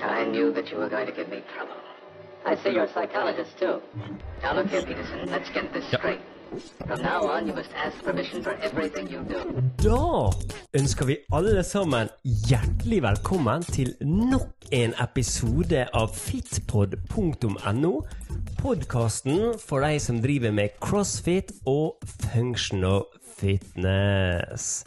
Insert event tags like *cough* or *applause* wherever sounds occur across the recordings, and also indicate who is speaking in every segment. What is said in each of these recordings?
Speaker 1: I knew that you were going to give me trouble. I see you're a psychologist, too. Now, look here, Peterson, let's get this straight.
Speaker 2: Da ønsker vi alle sammen hjertelig velkommen til nok en episode av fitpod.no. Podkasten for de som driver med crossfit og functional fitness.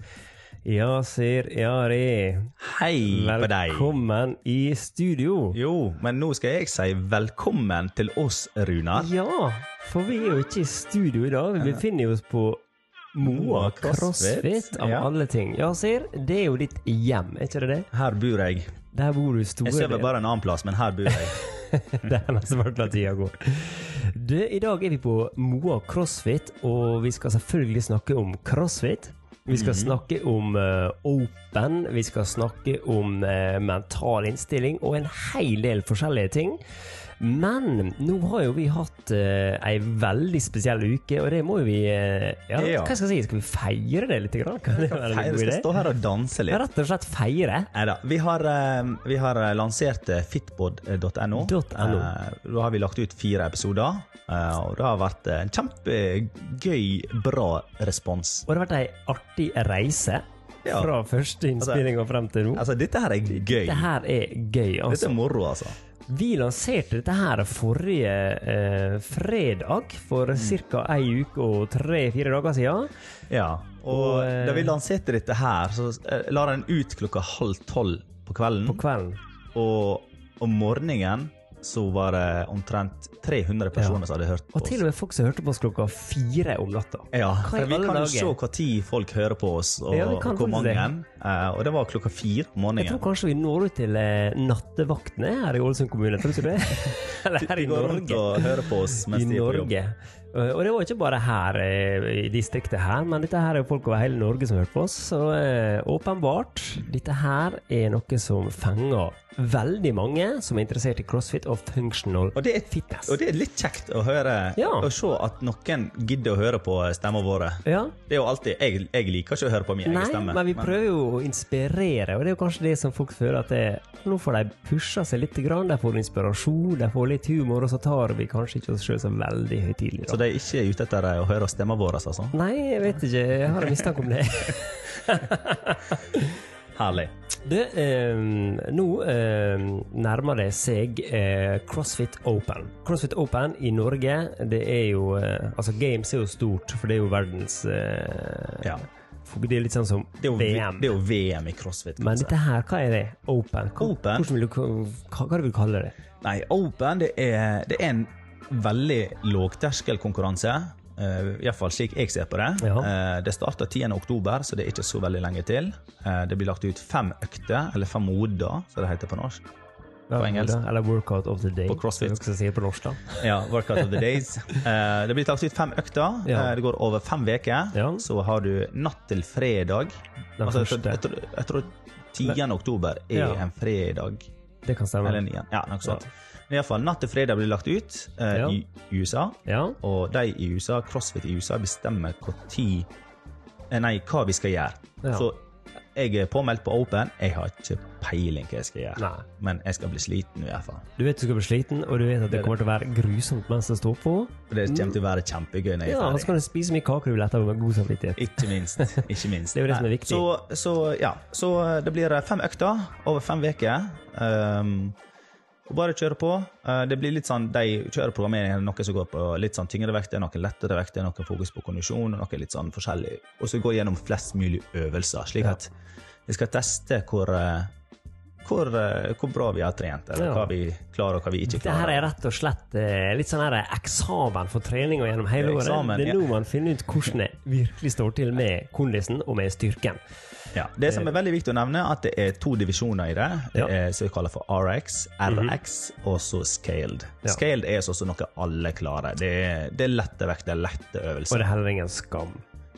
Speaker 2: Ja, ser Jari.
Speaker 3: Hei på deg.
Speaker 2: Velkommen i studio.
Speaker 3: Jo, men nå skal jeg si velkommen til oss, Runar.
Speaker 2: Ja, for vi er jo ikke i studio i dag. Vi befinner oss på Moa
Speaker 3: CrossFit,
Speaker 2: CrossFit, av
Speaker 3: ja.
Speaker 2: alle ting. Ja, Sir, det er jo ditt hjem, er ikke det det?
Speaker 3: Her bor jeg.
Speaker 2: Der bor du store
Speaker 3: Jeg sover bare en annen plass, men her bor jeg. *laughs*
Speaker 2: Det er nesten hvert la tida går. Du, I dag er vi på Moa CrossFit, og vi skal selvfølgelig snakke om crossfit. Vi skal snakke om uh, open, vi skal snakke om uh, mental innstilling og en hel del forskjellige ting. Men nå har jo vi hatt uh, ei veldig spesiell uke, og det må jo vi uh, ja,
Speaker 3: Ja.
Speaker 2: Hva skal jeg si? Skal vi feire det litt? Grann? *laughs* Kan det være en
Speaker 3: Feire,
Speaker 2: god idé?
Speaker 3: stå her og danse litt.
Speaker 2: Rett og slett feire.
Speaker 3: Neida, Vi har, eh, vi har lansert fitbod.no.
Speaker 2: .no.
Speaker 3: Da har vi lagt ut fire episoder, og det har vært en kjempegøy, bra respons.
Speaker 2: Og det har vært ei artig reise
Speaker 3: Ja.
Speaker 2: fra første innspilling og frem til nå.
Speaker 3: Altså, dette her er gøy.
Speaker 2: Dette her er gøy, altså.
Speaker 3: Dette er moro, altså.
Speaker 2: Vi lanserte dette her forrige eh, fredag, for ca. ei uke og tre-fire dager siden.
Speaker 3: Ja, og
Speaker 2: Og, eh,
Speaker 3: da vi lanserte dette her, så eh, la den ut klokka halv tolv på kvelden.
Speaker 2: På kvelden.
Speaker 3: Og om morgenen så var det omtrent 300 personer som hadde hørt på oss.
Speaker 2: Og til og med folk som hørte på oss klokka fire om natta.
Speaker 3: Ja, for vi kan jo se hva tid folk hører på oss, og
Speaker 2: Ja, kan
Speaker 3: hvor mange. Eh, og det var klokka fire
Speaker 2: Jeg tror kanskje vi når ut til eh, nattevaktene her i Ålesund kommune, tror du ikke det? *laughs* Eller her i
Speaker 3: De går rundt
Speaker 2: Norge.
Speaker 3: og hører på oss mens de er på jobb.
Speaker 2: Norge. Eh, Og det var ikke bare her i distriktet her, men dette her er jo folk over hele Norge som hørte på oss. Så åpenbart, dette her er noe som fenger veldig mange som er interessert i crossfit og functional
Speaker 3: Og det, er,
Speaker 2: fitness.
Speaker 3: og det er litt kjekt å høre
Speaker 2: Ja.
Speaker 3: og se at noen gidder å høre på stemmene våre.
Speaker 2: Ja.
Speaker 3: Det er jo alltid Jeg, jeg liker ikke å høre på min egen stemme.
Speaker 2: men vi prøver jo å inspirere, og det er jo kanskje det som folk føler at det, nå får de pusha seg litt, grann, de får inspirasjon, de får litt humor, og så tar vi kanskje ikke oss sjøl så veldig høytidelig.
Speaker 3: Så de er ikke ute etter å høre stemmene våre, altså?
Speaker 2: Nei, jeg vet ikke, jeg har en mistanke om det. *laughs*
Speaker 3: Herlig.
Speaker 2: Du, eh, nå eh, nærmer det seg eh, CrossFit Open. CrossFit Open i Norge, det er jo eh, Altså, Games er jo stort, for det er jo verdens eh,
Speaker 3: Ja.
Speaker 2: Det er litt sånn som
Speaker 3: Det er jo,
Speaker 2: VM.
Speaker 3: det er jo VM i crossfit.
Speaker 2: Men dette her, hva er det? Open? Hva,
Speaker 3: Open?
Speaker 2: Vil du, hva, hva vil du kalle det?
Speaker 3: Nei, Open det er, det er en veldig lågterskelkonkurranse. Uh, Iallfall slik jeg ser på det.
Speaker 2: Ja.
Speaker 3: Eh, det starter 10. oktober, så det er ikke så veldig lenge til. Uh, det blir lagt ut fem økter, eller fem moder, som det heter på norsk.
Speaker 2: Ja,
Speaker 3: engelsk.
Speaker 2: Eller Workout of the Day.
Speaker 3: På CrossFit.
Speaker 2: Skal si på norsk, da.
Speaker 3: Ja, Workout of the Days. Uh, *laughs* det blir lagt ut fem økter.
Speaker 2: Ja.
Speaker 3: Eh, det går over fem uker. Så har du natt til fredag.
Speaker 2: Den
Speaker 3: Altså,
Speaker 2: første.
Speaker 3: jeg, tror- jeg tror 10. oktober er
Speaker 2: Ja.
Speaker 3: en fredag.
Speaker 2: Det kan stemme.
Speaker 3: Eller 9. Ja, noe sånt. Men iallfall, natt til fredag blir lagt ut eh,
Speaker 2: Ja.
Speaker 3: i USA.
Speaker 2: Ja.
Speaker 3: Og de i USA, CrossFit i USA bestemmer hvor tid, eh, nei, hva vi skal gjøre.
Speaker 2: Ja.
Speaker 3: Så jeg er påmeldt på Open. Jeg har ikke peiling hva jeg skal gjøre.
Speaker 2: Nei.
Speaker 3: Men jeg skal bli sliten i hvert fall.
Speaker 2: Du vet du skal bli sliten, og du vet at det
Speaker 3: er
Speaker 2: kommer til å være grusomt mens det står på.
Speaker 3: Det kommer til å være kjempegøy når jeg
Speaker 2: Ja,
Speaker 3: er
Speaker 2: og så
Speaker 3: ferdig.
Speaker 2: kan du spise mye kaker du vil etterpå med god samvittighet.
Speaker 3: Ikke minst. Ikke minst. *laughs*
Speaker 2: Det er jo det som er viktig.
Speaker 3: Så, så ja, så det blir fem økter over fem uker. Um, og bare kjøre på. Uh, det blir litt sånn, De kjøreprogrammering er noe som går på litt sånn tyngre vekter, noe lettere vekter, noe fokus på kondisjon og noe litt sånn forskjellig. Og så gå gjennom flest mulig øvelser, slik at vi skal teste hvor, uh, hvor, uh, hvor bra vi har trent, eller
Speaker 2: Ja.
Speaker 3: hva vi klarer og hva vi ikke
Speaker 2: Det her er rett og slett eh, litt sånn her eksamen for trening og gjennom hele året.
Speaker 3: eksamen,
Speaker 2: Det er
Speaker 3: ja.
Speaker 2: man finner ut hvordan det virkelig står til med kondisen og med styrken.
Speaker 3: Ja, det som er veldig viktig å nevne, at det er to divisjoner i det. Det er som vi kaller for RX, RX og så scaled.
Speaker 2: Ja.
Speaker 3: Scaled er sånn noe alle klarer. Det er, det er lette vekter, lette
Speaker 2: Og det er heller ingen skam.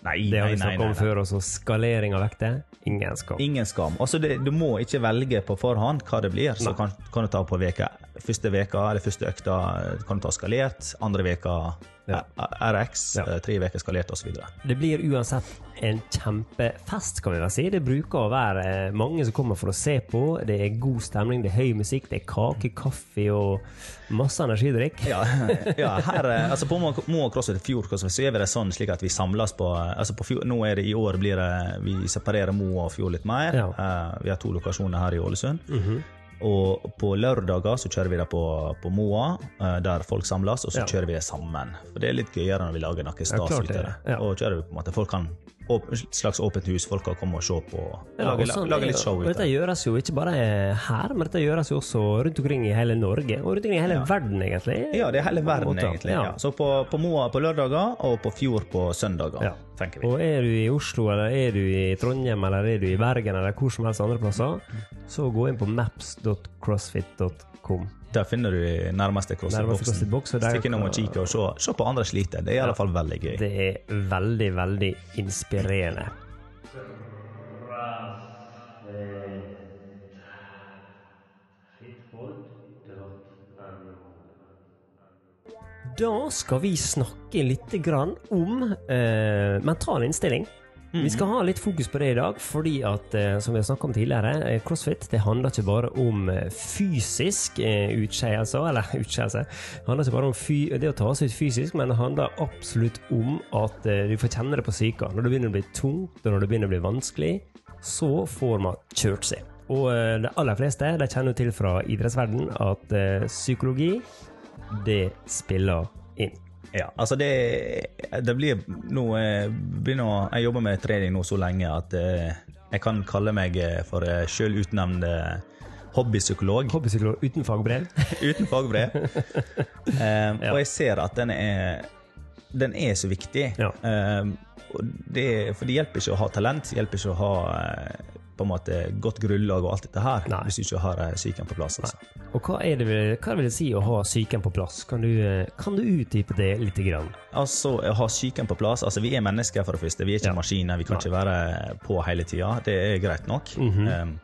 Speaker 3: Nei,
Speaker 2: Det har vi snakket om før også. Skalering av vekter, ingen skam.
Speaker 3: Ingen skam. Altså, det, du må ikke velge på forhånd hva det blir. Så kan, kan du ta på veka, første veka eller første økta kan du ta skalert, andre veka
Speaker 2: Ja.
Speaker 3: RX,
Speaker 2: Ja.
Speaker 3: eh, tre uker skalert osv.
Speaker 2: Det blir uansett en kjempefest, kan vi vel si. Det bruker å være eh, mange som kommer for å se på. Det er god stemning, det er høy musikk, det er kake, kaffe og masse energidrikk.
Speaker 3: Ja, *laughs* ja, her, eh, altså på Mo og CrossFit Fjord så er vi det sånn slik at vi samles på altså på Fjord, Nå er det i år blir det Vi separerer Mo og Fjord litt mer.
Speaker 2: Ja.
Speaker 3: Uh, vi har to lokasjoner her i Ålesund. Og på lørdager så kjører vi det på, på Moa, eh, der folk samles, og så
Speaker 2: Ja.
Speaker 3: kjører vi det sammen. For det er litt gøyere når vi lager noe stas ut av det.
Speaker 2: det. Ja.
Speaker 3: Og kjører vi på en måte Folk kan et slags åpent hus, folk kan komme og se på.
Speaker 2: Ja,
Speaker 3: lage,
Speaker 2: sånn
Speaker 3: lage litt show ut av
Speaker 2: Dette gjøres jo ikke bare her, men dette gjøres jo også rundt omkring i hele Norge. Og rundt omkring i hele
Speaker 3: Ja.
Speaker 2: verden, egentlig.
Speaker 3: Ja, det er hele verden, egentlig.
Speaker 2: Ja.
Speaker 3: Så på, på Moa på lørdager, og på Fjord på søndager. Tenker vi.
Speaker 2: Og er du i Oslo, eller er du i Trondheim, eller er du i Bergen, eller hvor som helst andre plasser, så gå inn på maps.crossfit.com.
Speaker 3: Der finner du nærmeste CrossFit-boksen. Stikk innom og kikk og se, se på andre sliter. Det er i alle fall veldig gøy.
Speaker 2: Det er veldig, veldig inspirerende. Da skal vi snakke litt grann om eh, mental innstilling. Vi skal ha litt fokus på det i dag, fordi at, eh, som vi har snakket om tidligere, eh, crossfit det handler ikke bare om eh, fysisk utskeielse, eller *laughs* utskeielse. Det handler ikke bare om det å ta seg ut fysisk, men det handler absolutt om at du får kjenne det på psyka. Når det begynner å bli tungt, og når det begynner å bli vanskelig, så får man kjørt seg. Og de aller fleste de kjenner til fra idrettsverdenen at psykologi, det spiller inn.
Speaker 3: Ja, altså det, det blir nå eh, begynner, Jeg jobber med trening nå så lenge at eh, jeg kan kalle meg eh, for sjøl utnevnt hobbypsykolog
Speaker 2: Hobbypsykolog uten fagbrev. *laughs*
Speaker 3: uten fagbrev. Eh, Og jeg ser at den er, den er så viktig.
Speaker 2: Ja.
Speaker 3: Eh, og det, for det hjelper ikke å ha talent, det hjelper ikke å ha på en måte godt grunnlag og alt dette her,
Speaker 2: Nei.
Speaker 3: hvis du ikke har eh, psyken på plass. Altså.
Speaker 2: Og hva, det, hva vil det si å ha psyken på plass? Kan du, eh, kan du utdype det litt? Grann?
Speaker 3: Altså, å ha psyken på plass altså Vi er mennesker, for det første. Vi er ikke
Speaker 2: Ja.
Speaker 3: maskiner. Vi kan ikke være på hele tida. Det er greit nok.
Speaker 2: Mhm.
Speaker 3: um,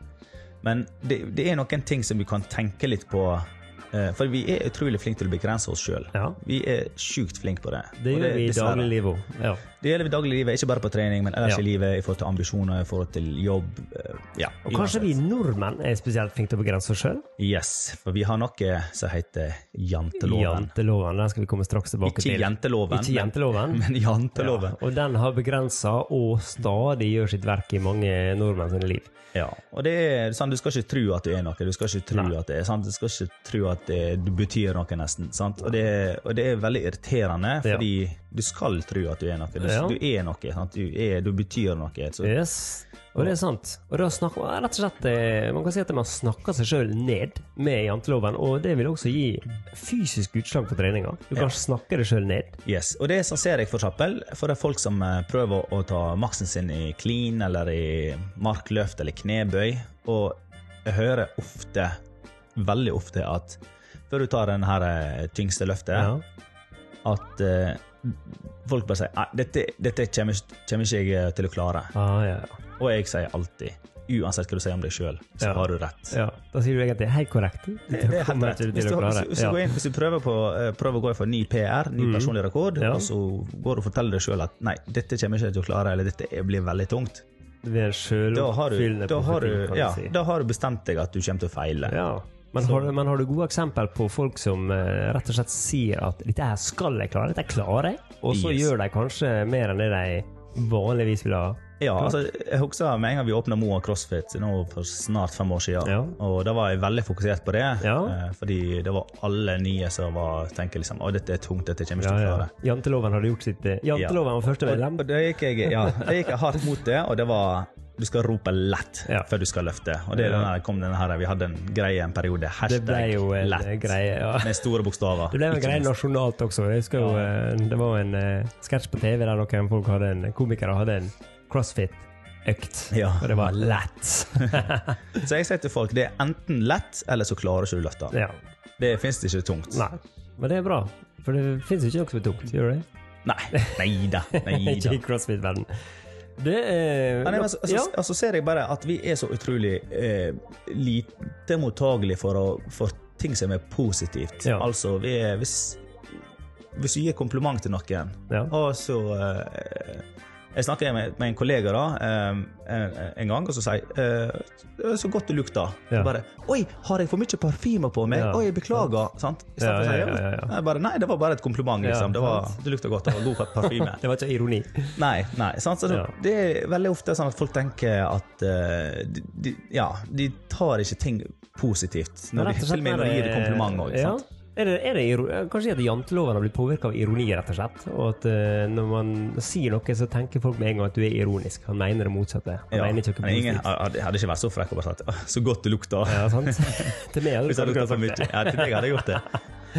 Speaker 3: men det, det er noen ting som vi kan tenke litt på. eh, for vi er utrolig flinke til å begrense oss sjøl.
Speaker 2: Ja.
Speaker 3: Vi er sjukt flinke på det.
Speaker 2: Det
Speaker 3: gjør
Speaker 2: gjør vi i dagliglivet òg. Ja.
Speaker 3: Det gjelder dagliglivet, ikke bare på trening, men ellers
Speaker 2: Ja.
Speaker 3: i livet, i forhold til ambisjoner, i forhold til jobb. eh, ja,
Speaker 2: Og kanskje vi nordmenn er spesielt flinke til å begrense oss sjøl?
Speaker 3: Yes, for vi har noe som heter janteloven.
Speaker 2: Janteloven. Den skal vi komme straks tilbake
Speaker 3: Ikke
Speaker 2: til.
Speaker 3: jenteloven,
Speaker 2: Ikke jenteloven.
Speaker 3: men, *laughs* men janteloven.
Speaker 2: Ja, og den har begrensa og stadig gjør sitt verk i mange nordmenn sine liv.
Speaker 3: Ja, og det er sånn, Du skal ikke tro at du er noe. Du skal ikke tro
Speaker 2: Nei.
Speaker 3: at det er sant? Du skal ikke tro at det, du betyr noe, nesten. sant? Og det, og det er veldig irriterende,
Speaker 2: Ja.
Speaker 3: Du skal tro at du er noe. Du,
Speaker 2: Ja.
Speaker 3: du er noe. Du, er, du betyr noe. Så,
Speaker 2: Yes. Og det er sant. Og da snakker, rett og slett, eh, Man kan si at man snakker seg sjøl ned med janteloven, og det vil også gi fysisk utslag på treninga. Du kan
Speaker 3: Ja.
Speaker 2: snakke deg sjøl ned.
Speaker 3: yes. Og det sånn ser jeg for eksempel for det er folk som eh, prøver å ta maksen sin i clean eller i markløft eller knebøy, og jeg hører ofte, veldig ofte, at før du tar den her eh, tyngste løftet
Speaker 2: Ja.
Speaker 3: at folk bare sier at dette, dette kommer, ikke- kommer ikke jeg til å klare.
Speaker 2: Ah, ja, ja.
Speaker 3: Og jeg sier alltid, uansett hva du sier om deg sjøl, så
Speaker 2: Ja.
Speaker 3: har du rett.
Speaker 2: Ja, Da sier du egentlig helt korrekt.
Speaker 3: Det, det er helt rett. Hvis du, hvis, hvis, du
Speaker 2: Ja.
Speaker 3: inn, hvis du prøver, på, eh, prøver å gå for ny PR, ny personlig rekord,
Speaker 2: Ja.
Speaker 3: og så går du og forteller deg sjøl at nei, dette kommer ikke jeg til å klare, eller dette blir veldig tungt, da har du, da har du, ja, da har du bestemt deg at du kommer til å feile.
Speaker 2: Men har, men har du gode eksempel på folk som uh, rett og slett sier at 'dette her skal jeg klare', 'dette klarer jeg', og så
Speaker 3: Yes.
Speaker 2: gjør de kanskje mer enn det de vanligvis ville ha?
Speaker 3: Ja, altså, jeg husker med en gang vi åpna Moa CrossFit nå for snart fem år siden.
Speaker 2: Ja.
Speaker 3: Og da var jeg veldig fokusert på det.
Speaker 2: Ja.
Speaker 3: eh, Fordi det var alle nye som var tenker liksom å dette er tungt, dette kommer jeg ikke til å
Speaker 2: ja.
Speaker 3: klare.
Speaker 2: Janteloven hadde gjort sitt eh, Janteloven var første
Speaker 3: Og,
Speaker 2: medlem.
Speaker 3: og da gikk jeg, ja, da gikk jeg hardt mot det, og det var du skal rope lett
Speaker 2: Ja.
Speaker 3: før du skal løfte. Og det er
Speaker 2: Ja.
Speaker 3: den kom denne her, Vi hadde en greie en periode. Hashtag lett.
Speaker 2: greie. Ja.
Speaker 3: Med store bokstaver.
Speaker 2: Det ble en greie nasjonalt også. Jeg husker jo, eh, Det var en uh, sketsj på TV der noen folk hadde en, komikere hadde en crossfit-økt.
Speaker 3: Ja.
Speaker 2: Og det var lett. *laughs*
Speaker 3: Så jeg sier til folk det er enten lett, eller så klarer ikke du løfta.
Speaker 2: ja.
Speaker 3: Det fins ikke tungt.
Speaker 2: Nei. Men det er bra. For det fins ikke noe som er tungt. Gjør det?
Speaker 3: Nei. Nei da. *laughs*
Speaker 2: Ikke i crossfit-verden. Det er
Speaker 3: Ja, nei, men altså, altså,
Speaker 2: ja.
Speaker 3: altså ser jeg bare at vi er så utrolig eh, lite mottagelige for, å, for ting som er positivt.
Speaker 2: Ja.
Speaker 3: Altså, vi er hvis hvis du gir kompliment til noen,
Speaker 2: Ja.
Speaker 3: og så eh, Jeg snakka med, med en kollega da, eh, en, en gang, og så sier «Det er 'Så godt du lukter'.
Speaker 2: Ja.
Speaker 3: Bare 'Oi, har jeg for mye parfyme på meg?'
Speaker 2: Ja.
Speaker 3: 'Oi, beklager'. Sant?
Speaker 2: Ja,
Speaker 3: for å si,
Speaker 2: ja, ja, ja.
Speaker 3: Nei, bare, nei, det var bare et kompliment,
Speaker 2: Ja,
Speaker 3: liksom. det var, det lukter godt, det var god parfyme. *laughs*
Speaker 2: Det var ikke ironi.
Speaker 3: Nei, nei. Sant? Så det,
Speaker 2: Ja.
Speaker 3: det er veldig ofte sånn at folk tenker at uh, de, de, Ja, de tar ikke ting positivt. Når de, til og med når de gir det kompliment òg.
Speaker 2: Ja. Er det, er det kanskje at janteloven har blitt påvirka av ironi, rett og slett? Og at uh, når man sier noe, så tenker folk med en gang at du er ironisk. Han mener det motsatte. Han mener ikke noe
Speaker 3: ingen,
Speaker 2: positivt.
Speaker 3: hadde, hadde ikke vært så frekk og bare sagt 'så godt du lukter'.
Speaker 2: Ja, sant? *laughs* Til meg hadde du
Speaker 3: jeg
Speaker 2: sagt det.
Speaker 3: Ja, til deg hadde jeg gjort det.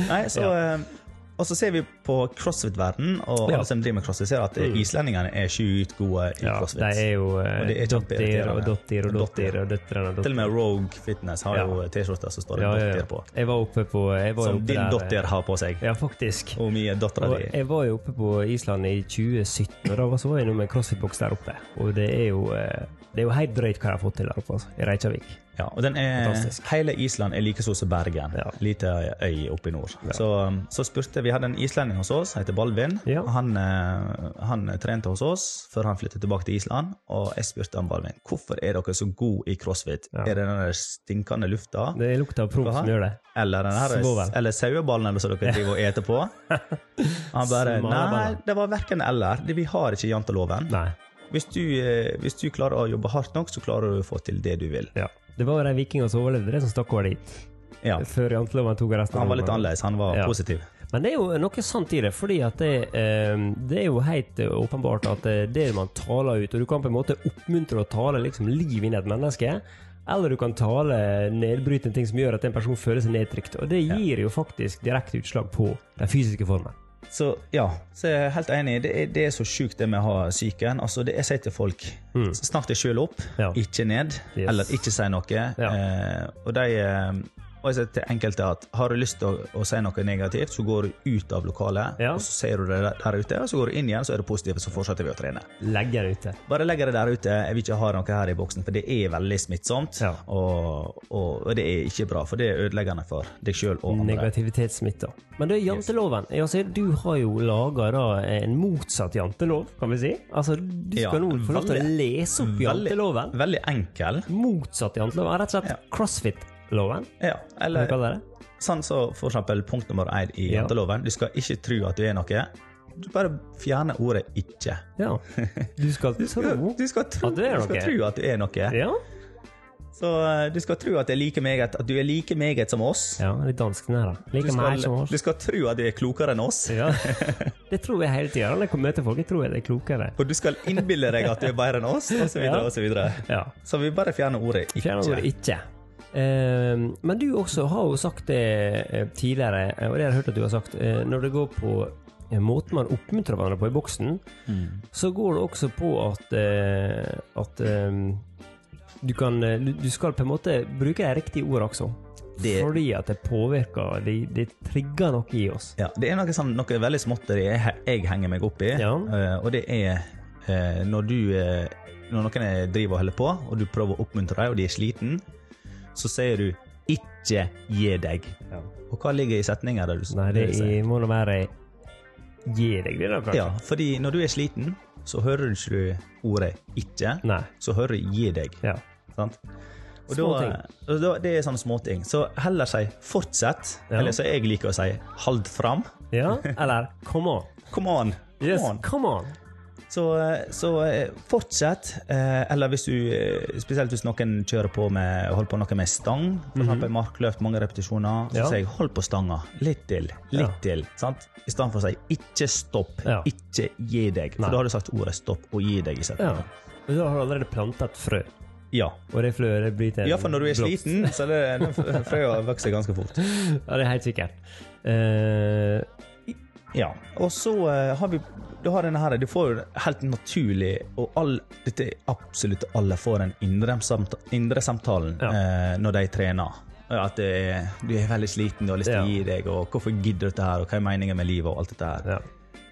Speaker 3: Nei, så, eh, og så ser vi på crossfit-verden, og
Speaker 2: Ja.
Speaker 3: alle som driver med crossfit, ser at mm. islendingene er sjukt gode i
Speaker 2: Ja,
Speaker 3: crossfit.
Speaker 2: de er jo eh,
Speaker 3: Og det er
Speaker 2: dottir og dottir og dottir og døtrene
Speaker 3: Til og med Rogue Fitness har jo T-skjorter som står
Speaker 2: Ja, ja,
Speaker 3: 'dotter' på.
Speaker 2: Jeg var oppe på var
Speaker 3: Som
Speaker 2: oppe
Speaker 3: din
Speaker 2: der, eh,
Speaker 3: har på seg.
Speaker 2: Ja, faktisk.
Speaker 3: Hvor mye dattera
Speaker 2: Og
Speaker 3: di
Speaker 2: jeg var jo oppe på Island i 2017, og da var jeg med en crossfit-boks der oppe. Og det er jo eh, det er jo helt drøyt hva de har fått til der oppe, altså, i Reykjavik.
Speaker 3: Ja, og den er,
Speaker 2: Fantastisk.
Speaker 3: hele Island er like stor som Bergen.
Speaker 2: Ja.
Speaker 3: Lite øy oppe i nord. Så, um, så spurte Vi hadde en islending hos oss, heter Balvin.
Speaker 2: Ja.
Speaker 3: Han, eh, han trente hos oss før han flyttet tilbake til Island. Og jeg spurte han Balvin hvorfor er dere så gode i crossfit.
Speaker 2: Ja.
Speaker 3: Er det den stinkende lufta?
Speaker 2: Det er lukta av promp som gjør det.
Speaker 3: Eller,
Speaker 2: denne,
Speaker 3: eller saueballen eller så dere driver og eter på? *laughs* Han bare Nei, det var verken eller. Vi har ikke janteloven. Hvis du, eh, hvis du klarer å jobbe hardt nok, så klarer du å få til det du vil.
Speaker 2: Ja. Det var de vikingene som overlevde det, som stakk over dit.
Speaker 3: Ja.
Speaker 2: Før janteloven tok resten
Speaker 3: Han var litt annerledes. Han var
Speaker 2: Ja.
Speaker 3: positiv.
Speaker 2: Men det er jo noe sant i det, fordi at det, eh, det er jo helt eh, åpenbart at eh, det man taler ut Og du kan på en måte oppmuntre å tale liksom liv inn i et menneske, eller du kan tale nedbrytende ting som gjør at en person føler seg nedtrykt. Og det gir jo faktisk direkte utslag på den fysiske formen.
Speaker 3: Så ja, så jeg er helt enig. Det er, det er så sjukt det med å ha psyken. Altså, det jeg sier til folk, snakk deg sjøl opp,
Speaker 2: Mm. Ja.
Speaker 3: ikke ned.
Speaker 2: Yes.
Speaker 3: Eller ikke si noe.
Speaker 2: Ja.
Speaker 3: Eh, og de eh, og jeg sier til enkelte at har du lyst til å, å si noe negativt, så går du ut av lokalet,
Speaker 2: Ja.
Speaker 3: og så ser du det der, der ute, og så går du inn igjen, så er det positivt, så fortsetter vi å trene.
Speaker 2: Legger det ute.
Speaker 3: Bare legger det der ute. Jeg vil ikke ha noe her i boksen, for det er veldig smittsomt.
Speaker 2: Ja.
Speaker 3: Og, og, det er ikke bra, for det er ødeleggende for deg sjøl og andre.
Speaker 2: Negativitetssmitte. Men det er janteloven. Ser, du har jo laga en motsatt jantelov, kan vi si. Altså, du skal
Speaker 3: Ja,
Speaker 2: nå få lov til å lese opp janteloven.
Speaker 3: veldig enkel.
Speaker 2: Motsatt janteloven. Rett og slett
Speaker 3: Ja.
Speaker 2: Crossfit-loven.
Speaker 3: Ja, eller
Speaker 2: sånn det det?
Speaker 3: Sånn så for eksempel punkt nummer én i
Speaker 2: Ja.
Speaker 3: janteloven. Du skal ikke tro at du er noe. Du bare fjerner ordet 'ikke'.
Speaker 2: Ja. Du skal *laughs* tro
Speaker 3: Du skal tro
Speaker 2: At du er noe.
Speaker 3: du skal tro at du er noe.
Speaker 2: Ja.
Speaker 3: Så eh, du skal tro at, det er like meget, at du er like meget som oss.
Speaker 2: ja, litt dansk den her, da. Like meg som oss.
Speaker 3: du skal tro at du er klokere enn oss.
Speaker 2: Ja. *laughs* Det tror jeg hele tida. Når jeg møter folk, jeg tror jeg er klokere.
Speaker 3: Og du skal innbille deg at du er bedre enn oss, osv. Så, *laughs* videre, og så.
Speaker 2: Ja.
Speaker 3: så vi bare fjerner ordet 'ikke'.
Speaker 2: Fjerner ordet ikke. Eh, men du også har jo sagt det eh, tidligere, eh, og det har jeg hørt at du har sagt, eh, når det går på måten man oppmuntrer hverandre på i boksen, så går det også på at, at eh, du kan du, skal på en måte bruke de riktige ordene også.
Speaker 3: Det-
Speaker 2: Fordi at det påvirker Det, det trigger noe i oss.
Speaker 3: Ja, det er noe, sånn, noe veldig småtteri jeg, jeg henger meg opp i,
Speaker 2: Ja.
Speaker 3: og det er når du Når noen er- driver og holder på, og du prøver å oppmuntre dem, og de er sliten, så sier du 'ikke gi deg'.
Speaker 2: Ja.
Speaker 3: Og hva ligger i der du
Speaker 2: Nei, det er, må nå være Gi deg det, da, kanskje?
Speaker 3: Ja, fordi når du er sliten, så hører du ikke ordet 'ikke',
Speaker 2: Nei.
Speaker 3: så hører du 'gi deg'.
Speaker 2: Ja.
Speaker 3: Sant? Og da, da, det er sånne småting. Så heller si 'fortsett',
Speaker 2: Ja.
Speaker 3: eller så jeg liker å si 'hold fram'.
Speaker 2: ja. Eller come on.
Speaker 3: Come on! Come
Speaker 2: Yes,
Speaker 3: on.
Speaker 2: come on.
Speaker 3: Så, så eh, fortsett. eh, Eller hvis du, eh, spesielt hvis noen kjører på med holder på noe med stang, for eksempel markløft, mange repetisjoner, så.
Speaker 2: Ja.
Speaker 3: sier jeg hold på stanga. Litt til, litt
Speaker 2: Ja.
Speaker 3: til. sant? I stedet for å si ikke stopp,
Speaker 2: Ja.
Speaker 3: ikke gi deg. For
Speaker 2: Nei.
Speaker 3: da har du sagt ordet stopp og gi deg i setningen.
Speaker 2: Og Du har du allerede plantet et frø.
Speaker 3: Ja.
Speaker 2: Og det fløret blir til Ja,
Speaker 3: for når du er
Speaker 2: blomst.
Speaker 3: sliten, så er det, den frøa vokser ganske fort. *laughs*
Speaker 2: Ja, det er helt sikkert. Eh,
Speaker 3: Ja, og så eh, har vi du har denne her, du får jo helt naturlig, og all, dette absolutt alle får den indre, samta, indre samtalen
Speaker 2: Ja.
Speaker 3: eh, når de trener. At det er, du er veldig sliten, du har lyst til
Speaker 2: Ja.
Speaker 3: å gi deg, og hvorfor gidder du dette her, og hva er meningen med livet, og alt dette her.
Speaker 2: ja.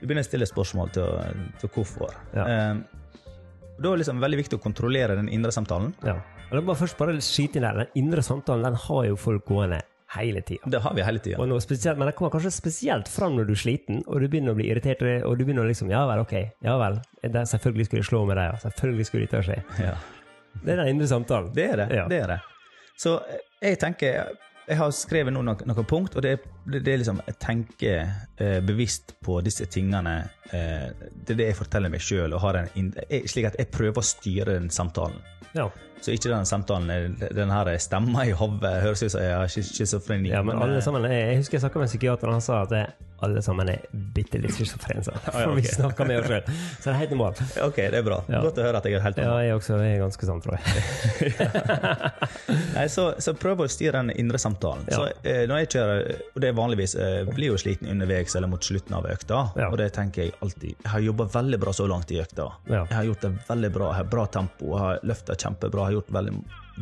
Speaker 3: Du begynner å stille spørsmål til, til hvorfor. Eh, da er det liksom veldig viktig å kontrollere den indre samtalen.
Speaker 2: ja. Og er bare først bare skyte inn der. Den indre samtalen den har jo folk gående hele tida.
Speaker 3: Det har vi hele tida.
Speaker 2: Og men det kommer kanskje spesielt fram når du er sliten, og du begynner å bli irritert, og du begynner å liksom Ja vel, ok, ja vel. Det, selvfølgelig skulle jeg slå med deg, ja. Selvfølgelig skulle dette skje.
Speaker 3: Ja.
Speaker 2: Det er den indre samtalen.
Speaker 3: Det er det.
Speaker 2: Ja.
Speaker 3: det er det. Så eh, jeg tenker Jeg har skrevet nå noen, noen punkt, og det, er- det, er liksom Jeg tenker eh, bevisst på disse tingene. Eh, det er det jeg forteller meg sjøl, slik at jeg prøver å styre den samtalen.
Speaker 2: Ja.
Speaker 3: Så ikke den samtalen er- Den her stemma i hodet høres ut som jeg har schizofreni.
Speaker 2: ja, men alle
Speaker 3: eh,
Speaker 2: sammen Jeg husker jeg snakka med en psykiater, og han sa at det, alle sammen er bitte litt schizofrene. sa han. For vi snakker med oss sjøl. Så det er helt normalt. *laughs*
Speaker 3: Ok, det er bra.
Speaker 2: Ja.
Speaker 3: Godt å høre at jeg er helt
Speaker 2: Ja, jeg også er ganske sånn, tror jeg. *laughs*
Speaker 3: Nei, så, så prøv å styre den indre samtalen.
Speaker 2: Ja.
Speaker 3: Så eh, når jeg kjører, og det vanligvis eh, blir jo sliten underveis eller mot slutten av økta,
Speaker 2: Ja.
Speaker 3: og det tenker jeg alltid. Jeg har jobba veldig bra så langt i økta.
Speaker 2: Ja.
Speaker 3: Jeg har gjort det veldig bra, jeg har bra tempo, jeg har løfta kjempebra, jeg har gjort veldig,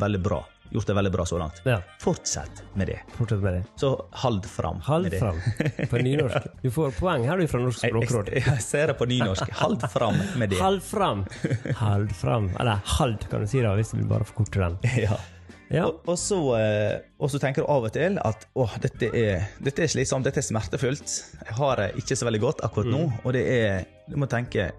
Speaker 3: veldig bra. Gjort det veldig bra så langt.
Speaker 2: Ja,
Speaker 3: Fortsett med det.
Speaker 2: fortsett med det.
Speaker 3: Så hold fram
Speaker 2: Hold
Speaker 3: med det.
Speaker 2: fram på nynorsk. *laughs* Du får poeng her du fra Norsk språkråd.
Speaker 3: jeg, jeg ser det på nynorsk. Hold fram med det.
Speaker 2: Hold fram! Hold fram. Eller hald, kan du si det, hvis du vil bare forkorte den. *laughs*
Speaker 3: Ja.
Speaker 2: Ja.
Speaker 3: Og, og, så, eh, og så tenker du av og til at åh, dette er, dette er slitsomt, dette er smertefullt. Jeg har det ikke så veldig godt akkurat nå.
Speaker 2: Mm.
Speaker 3: Og det er Du må tenke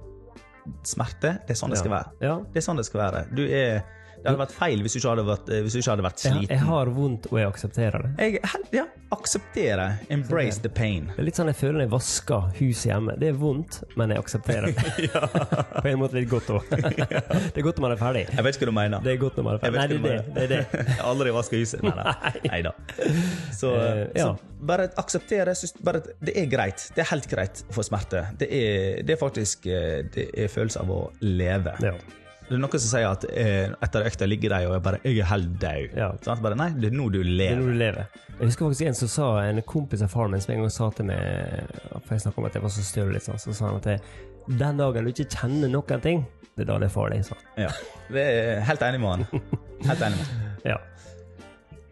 Speaker 3: smerte. Det er sånn det skal være.
Speaker 2: Ja.
Speaker 3: Det er sånn det skal være. Du er, det hadde vært feil hvis du ikke hadde vært, eh, ikke hadde vært sliten.
Speaker 2: jeg har vondt, og jeg aksepterer det.
Speaker 3: Jeg, ja, akseptere. Embrace the pain.
Speaker 2: Det er litt sånn jeg føler når jeg vasker huset hjemme. Det er vondt, men jeg aksepterer det. *laughs* På en måte litt godt òg. *laughs* *laughs* Det er godt når man er ferdig.
Speaker 3: Jeg vet ikke hva du mener.
Speaker 2: Det er godt når man er
Speaker 3: Jeg
Speaker 2: ferdig. Nei, det er det. det, er det.
Speaker 3: Jeg har aldri vaska huset. Nei da. Nei da. Så,
Speaker 2: uh, ja.
Speaker 3: så bare akseptere. Bare, det er greit. Det er helt greit å få smerte. Det er, det er faktisk det er følelse av å leve.
Speaker 2: Ja.
Speaker 3: Det er noen som sier at eh, etter økta ligger de og er bare 'Jeg er helt død'.
Speaker 2: Ja.
Speaker 3: Sant? Bare, nei, det er nå du lever.
Speaker 2: Det er nå du lever. Jeg husker faktisk en som sa, en kompis av faren min som en gang sa til meg For jeg snakket om at jeg var så støl, sånn, så sa han at jeg, den dagen du ikke kjenner noen ting, det er da det er farlig. sa.
Speaker 3: Ja. Det er helt enig med han. *laughs* Helt enig med han.
Speaker 2: Ja.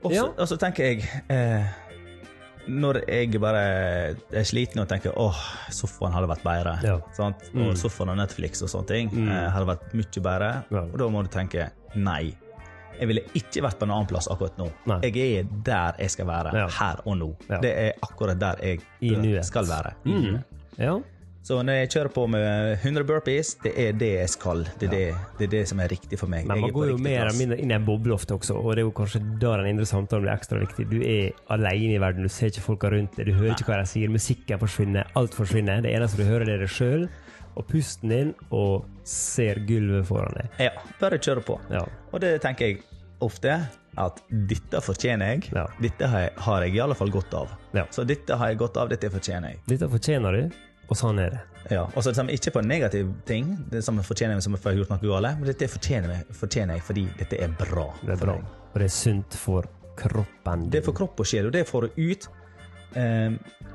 Speaker 3: Og så
Speaker 2: Ja.
Speaker 3: tenker jeg eh, Når jeg bare er sliten og tenker åh, sofaen hadde vært bedre,
Speaker 2: Ja.
Speaker 3: sant? og sofaen og Netflix og sånne ting mm. hadde vært mye bedre,
Speaker 2: Ja.
Speaker 3: og da må du tenke nei. Jeg ville ikke vært på en annen plass akkurat nå.
Speaker 2: Nei.
Speaker 3: Jeg er der jeg skal være,
Speaker 2: Ja.
Speaker 3: her og nå. Det er akkurat der jeg skal være.
Speaker 2: Mm. ja.
Speaker 3: Så når jeg kjører på med 100 burpees, det er det jeg skal. Det er, det, det, er det som er riktig for meg.
Speaker 2: Men man går jo mer eller mindre inn i en boble ofte også, og det er jo kanskje da den indre samtalen blir ekstra viktig. Du er alene i verden, du ser ikke folka rundt deg, du hører ikke hva de sier, musikken forsvinner, alt forsvinner. Det eneste du hører, det er deg sjøl og pusten din, og ser gulvet foran deg.
Speaker 3: Ja, bare kjøre på.
Speaker 2: Ja.
Speaker 3: Og det tenker jeg ofte at dette fortjener jeg.
Speaker 2: Ja.
Speaker 3: Dette har jeg, har jeg i alle fall godt av.
Speaker 2: Ja.
Speaker 3: Så dette har jeg godt av, dette fortjener jeg.
Speaker 2: Dette fortjener du, og sånn er det.
Speaker 3: Ja. Og så det ikke på en negativ ting, det samme fortjener jeg som jeg har gjort noe galt, men dette fortjener jeg, fortjener jeg fordi dette er bra.
Speaker 2: Det er bra.
Speaker 3: meg.
Speaker 2: Og det er sunt for kroppen
Speaker 3: Det er for kropp og sjel, og det får du ut. Eh,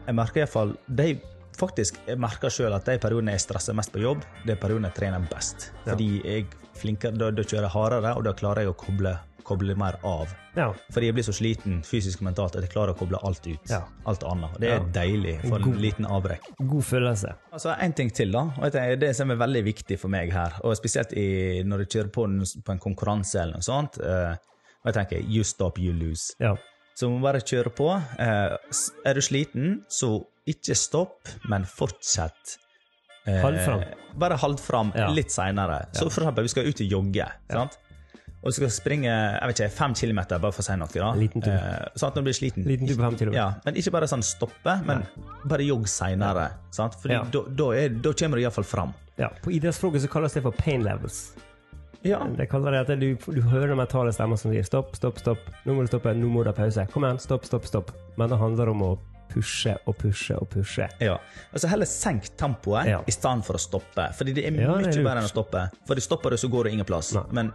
Speaker 3: jeg merker iallfall de Faktisk, jeg merker sjøl at de periodene jeg stresser mest på jobb, det er periodene jeg trener best. Fordi jeg er flinkere, da, da kjører jeg hardere, og da klarer jeg å koble, koble mer av.
Speaker 2: Ja.
Speaker 3: Fordi jeg blir så sliten fysisk og mentalt at jeg klarer å koble alt ut.
Speaker 2: Ja.
Speaker 3: Alt annet. Det er
Speaker 2: Ja.
Speaker 3: deilig for en
Speaker 2: God.
Speaker 3: liten avbrekk.
Speaker 2: God følelse.
Speaker 3: Altså, En ting til, da. og tenker, Det som er veldig viktig for meg her, og spesielt i, når du kjører på en, på en konkurranse eller noe sånt eh, og jeg tenker you stop, you lose.
Speaker 2: Ja.
Speaker 3: Så må bare kjøre på. Eh, er du sliten, så ikke stopp, men fortsett. Eh,
Speaker 2: Hold fram.
Speaker 3: Bare hold fram
Speaker 2: Ja.
Speaker 3: litt seinere. Så for eksempel, vi skal ut og jogge. sant? Og du skal springe jeg vet ikke, fem kilometer, bare for å si noe. da.
Speaker 2: Liten tur.
Speaker 3: Eh, sånn at når du blir sliten.
Speaker 2: Liten tur på fem kilometer.
Speaker 3: Ja, men ikke bare sånn stoppe, men bare jogg seinere. Fordi
Speaker 2: Ja.
Speaker 3: da, da, da kommer du iallfall fram.
Speaker 2: ja. På idrettsspråket så kalles det for pain levels.
Speaker 3: Ja.
Speaker 2: Det kaller det at du, du hører den mentale stemmen som sier stopp, stopp, stopp. Nå må du stoppe, nå må du ha pause. Kom igjen, stopp, stopp, stopp. Men det handler om å pushe og pushe og pushe.
Speaker 3: Ja. Altså Heller senk tempoet
Speaker 2: Ja.
Speaker 3: i stedet for å stoppe. Fordi det er
Speaker 2: Ja, det er
Speaker 3: mye enn å stoppe. For stopper du, så går du ingen plass.
Speaker 2: Nei.
Speaker 3: Men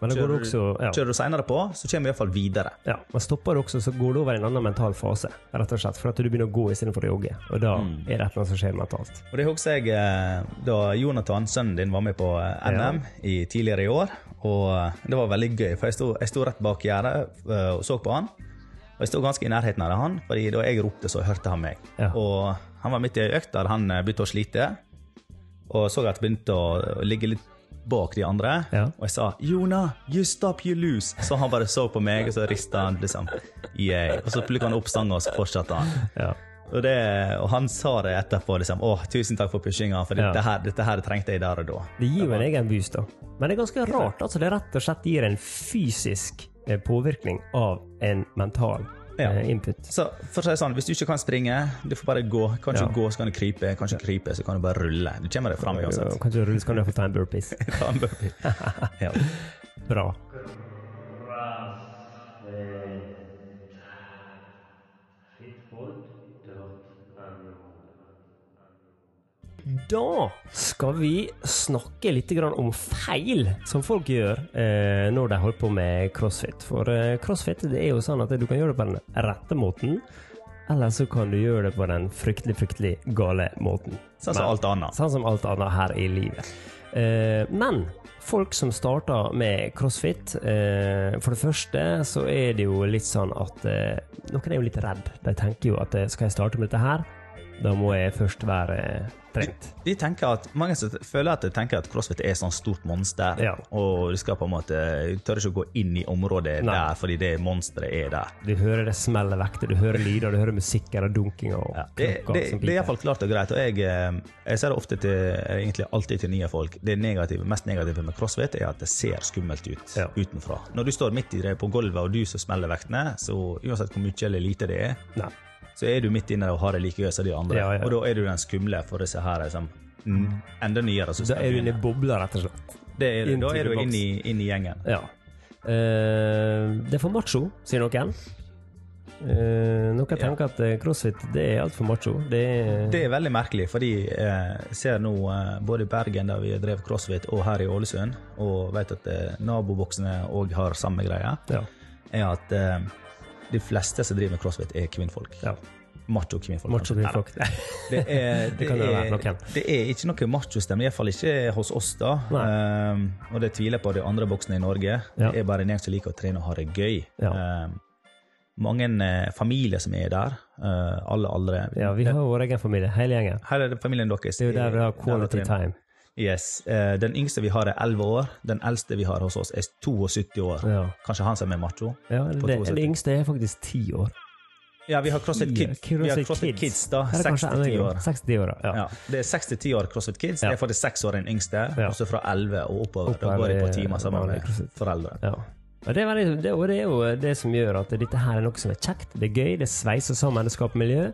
Speaker 2: Men
Speaker 3: kjører,
Speaker 2: også ja.
Speaker 3: kjører du seinere på, så kommer du iallfall videre.
Speaker 2: ja. Men stopper du også, så går du over i en annen mental fase. Rett og slett. For at du begynner å gå istedenfor å jogge. Og da
Speaker 3: Mm.
Speaker 2: er det noe som skjer mentalt.
Speaker 3: Og det husker jeg eh, da Jonathan, sønnen din, var med på NM NM i, tidligere i år. Og eh, det var veldig gøy, for jeg sto, jeg sto rett bak gjerdet eh, og så på han. Og jeg sto ganske i nærheten av han, fordi da jeg ropte, så hørte han meg.
Speaker 2: Ja.
Speaker 3: Og han var midt i ei økt der han eh, begynte å slite, og så at det begynte å ligge litt bak de andre.
Speaker 2: Ja.
Speaker 3: Og jeg sa 'Jona, you stop, you lose'. Så han bare så på meg, og så rista han liksom. Yeah. Og så plukka han opp stanga, og så fortsatte han.
Speaker 2: Ja.
Speaker 3: Og, det, og han sa det etterpå. liksom, 'Å, tusen takk for pushinga, for
Speaker 2: Ja.
Speaker 3: dette, her, dette her trengte jeg der og da'.
Speaker 2: Det gir jo en egen boost, da. Men det er ganske rart. altså Det rett og slett gir en fysisk eh, påvirkning av en mental
Speaker 3: Ja.
Speaker 2: eh, input.
Speaker 3: Så for å si det sånn, Hvis du ikke kan springe, du får bare gå. Kan du
Speaker 2: Ja.
Speaker 3: gå, så kan du krype. Kan du ikke krype, så kan du bare rulle. Du kommer deg fram uansett.
Speaker 2: Kan du rulle, så kan du få ta en burpees. *laughs*
Speaker 3: Ta en burpee. *laughs* ja.
Speaker 2: Bra. Da skal vi snakke litt om feil som folk gjør eh, når de holder på med crossfit. For eh, crossfit det er jo sånn at du kan gjøre det på den rette måten, eller så kan du gjøre det på den fryktelig, fryktelig gale måten.
Speaker 3: Sånn som alt annet.
Speaker 2: Sånn som alt annet her i livet. Eh, men folk som starter med crossfit eh, For det første så er det jo litt sånn at noen er jo litt redd. De tenker jo at skal jeg starte med dette her, da må jeg først være trent.
Speaker 3: De tenker at, Mange føler at de tenker at crossfit er et sånt stort monster,
Speaker 2: Ja.
Speaker 3: og du skal på en måte du tør ikke å gå inn i området
Speaker 2: Nei.
Speaker 3: der fordi det monsteret er der.
Speaker 2: Du hører det smeller vekter, du hører lyder, du hører musikk og dunking og
Speaker 3: Ja, det, det, det er iallfall klart og greit. og jeg, eh, jeg ser det ofte til, egentlig alltid til nye folk. Det negative, mest negative med crossfit er at det ser skummelt ut
Speaker 2: Ja.
Speaker 3: utenfra. Når du står midt i det på gulvet og du som smeller vektene, så uansett hvor mye eller lite det er,
Speaker 2: Nei.
Speaker 3: Så er du midt inne og har det like gøy som de andre.
Speaker 2: Ja, ja.
Speaker 3: Og da er du den skumle for disse her liksom, mm, enda nyere
Speaker 2: Da er du inne i bobla, rett og slett.
Speaker 3: Det er, da er du inne i, inn i gjengen.
Speaker 2: Ja. Uh, det er for macho, sier noen. Uh, noen tenker at eh, crossfit det er altfor macho. Det er,
Speaker 3: Det er veldig merkelig, fordi jeg ser nå både i Bergen, der vi drev crossfit, og her i Ålesund, og vet at naboboksene òg har samme greie,
Speaker 2: ja.
Speaker 3: er at de fleste som driver med crossfit, er kvinnfolk.
Speaker 2: ja.
Speaker 3: Macho-kvinnfolk.
Speaker 2: Macho kvinnfolk.
Speaker 3: Det er, *laughs*
Speaker 2: Det kan det
Speaker 3: er, det er ikke noe machostemme, iallfall ikke hos oss, da. Um, og det tviler jeg på de andre boksene i Norge.
Speaker 2: Ja.
Speaker 3: Det er bare en som liker å trene og ha det gøy.
Speaker 2: Ja.
Speaker 3: Um, mange eh, familier som er der, Uh, alle aldre.
Speaker 2: Ja, vi har vår egen familie, hele gjengen.
Speaker 3: Her er det familien deres.
Speaker 2: Det er jo der vi har quality time.
Speaker 3: Yes. Eh, den yngste vi har, er 11 år. Den eldste vi har hos oss, er 72 år.
Speaker 2: Ja.
Speaker 3: Kanskje han som er macho.
Speaker 2: Ja,
Speaker 3: den
Speaker 2: det,
Speaker 3: 72.
Speaker 2: yngste er faktisk 10 år.
Speaker 3: Ja, vi har CrossFit Kids, vi har
Speaker 2: CrossFit Kids.
Speaker 3: Kids da.
Speaker 2: Eller kanskje enda
Speaker 3: 6-10 år.
Speaker 2: 60 år, ja.
Speaker 3: Ja, det er 6-10 år CrossFit Kids. Det er faktisk seks år den yngste. Og så fra 11 og oppover. Da går de på
Speaker 2: er
Speaker 3: timer sammen med foreldre.
Speaker 2: Ja. Og det, er veldig, det, og det er jo det som gjør at dette her er noe som er kjekt, det er gøy, det sveiser sammen, det skaper miljø.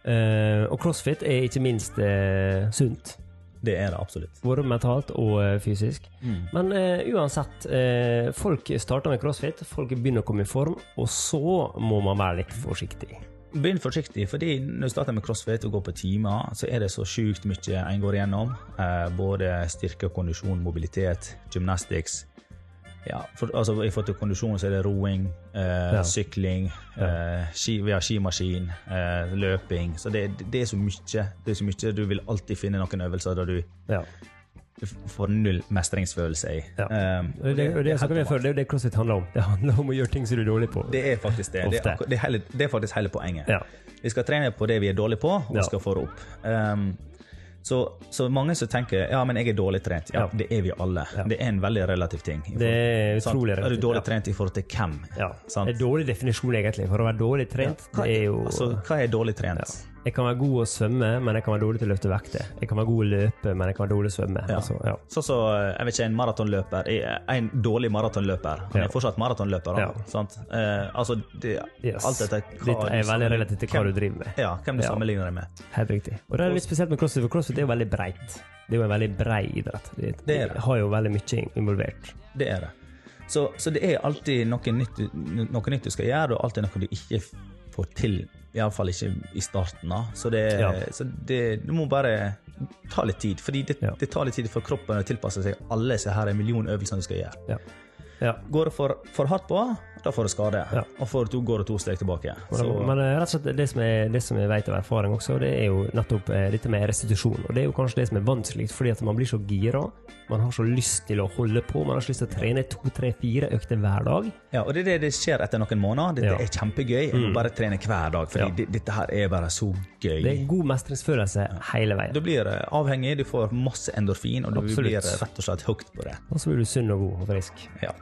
Speaker 2: Uh, og crossfit er ikke minst uh, sunt,
Speaker 3: Det er det absolutt.
Speaker 2: både mentalt og fysisk. fysisk. Men uh, uansett, uh, folk starter med crossfit, folk begynner å komme i form, og så må man være litt forsiktig.
Speaker 3: Begynn forsiktig, fordi når du starter med crossfit og går på timer, så er det så sjukt mye en går igjennom. Uh, både styrke, kondisjon, mobilitet, gymnastics. Ja, for, altså I forhold til kondisjon så er det roing, eh,
Speaker 2: Ja.
Speaker 3: sykling, eh, ski, vi har skimaskin, eh, løping. Så det, det, er så mye, det er så mye. Du vil alltid finne noen øvelser der du
Speaker 2: Ja.
Speaker 3: får null mestringsfølelse i.
Speaker 2: Ja. Um, det, det, det, det er det crossfit handler om. Det handler om å gjøre ting som du er dårlig på.
Speaker 3: Det er faktisk det. Det er, det, er hele, det er faktisk hele poenget.
Speaker 2: Ja.
Speaker 3: Vi skal trene på det vi er dårlige på, og
Speaker 2: Ja.
Speaker 3: skal få det opp. Um, så, så mange som tenker ja, men jeg er dårlig trent. Ja,
Speaker 2: Ja.
Speaker 3: det er vi alle.
Speaker 2: Ja.
Speaker 3: Det er en veldig relativ ting.
Speaker 2: Det er utrolig relativt.
Speaker 3: Er du dårlig
Speaker 2: ja.
Speaker 3: trent i forhold til hvem?
Speaker 2: Ja.
Speaker 3: Sant?
Speaker 2: Det er dårlig definisjon, egentlig. For å være dårlig trent,
Speaker 3: Hva,
Speaker 2: det er jo
Speaker 3: altså, hva er dårlig trent?
Speaker 2: Jeg kan være god å svømme, men jeg kan være dårlig til å løfte vekter. Jeg kan være god å løpe, men jeg kan være dårlig å svømme.
Speaker 3: Ja.
Speaker 2: Altså, ja.
Speaker 3: Sånn så, jeg vet ikke, en maratonløper er En dårlig maratonløper. Han
Speaker 2: Ja.
Speaker 3: er fortsatt maratonløper.
Speaker 2: Ja.
Speaker 3: Sant? Eh, altså, det,
Speaker 2: Yes.
Speaker 3: alt dette
Speaker 2: Dette er veldig relativt til hva du driver med.
Speaker 3: Ja, hvem du sammenligner deg med.
Speaker 2: Helt riktig. Og det er litt spesielt med crossfit, for crossfit er jo veldig breit. Det er jo en veldig brei idrett. Det,
Speaker 3: Det det.
Speaker 2: har jo veldig mye involvert.
Speaker 3: Det er det. Så, så det er alltid noe nytt, noe nytt du skal gjøre, og alltid noe du ikke får til. Iallfall ikke i starten. da. Så, det,
Speaker 2: Ja.
Speaker 3: så det, du må bare ta litt tid. Fordi det,
Speaker 2: Ja.
Speaker 3: det tar litt tid for kroppen å tilpasse seg alle disse millionøvelsene du skal gjøre.
Speaker 2: Ja. Ja.
Speaker 3: Går det for, for hardt på, da får du skade.
Speaker 2: Ja.
Speaker 3: Og får du, går du to steg tilbake. Så,
Speaker 2: Men eh, rett og slett det som, jeg, det som jeg vet av erfaring også, det er jo nettopp eh, dette med restitusjon. Og det er jo kanskje det som er vanskeligst, fordi at man blir så gira. Man har så lyst til å holde på. Man har så lyst til å trene to, tre, fire økter hver dag.
Speaker 3: ja, og det er det det skjer etter noen måneder. Dette
Speaker 2: Ja. Mm.
Speaker 3: er kjempegøy. Jeg må bare trene hver dag, fordi
Speaker 2: Ja.
Speaker 3: det, dette her er bare så gøy.
Speaker 2: Det er god mestringsfølelse hele veien.
Speaker 3: Du blir eh, avhengig, du får masse endorfin, og du
Speaker 2: Absolutt.
Speaker 3: blir rett og slett hooked på det.
Speaker 2: Og så blir du sunn og god og frisk.
Speaker 3: Ja.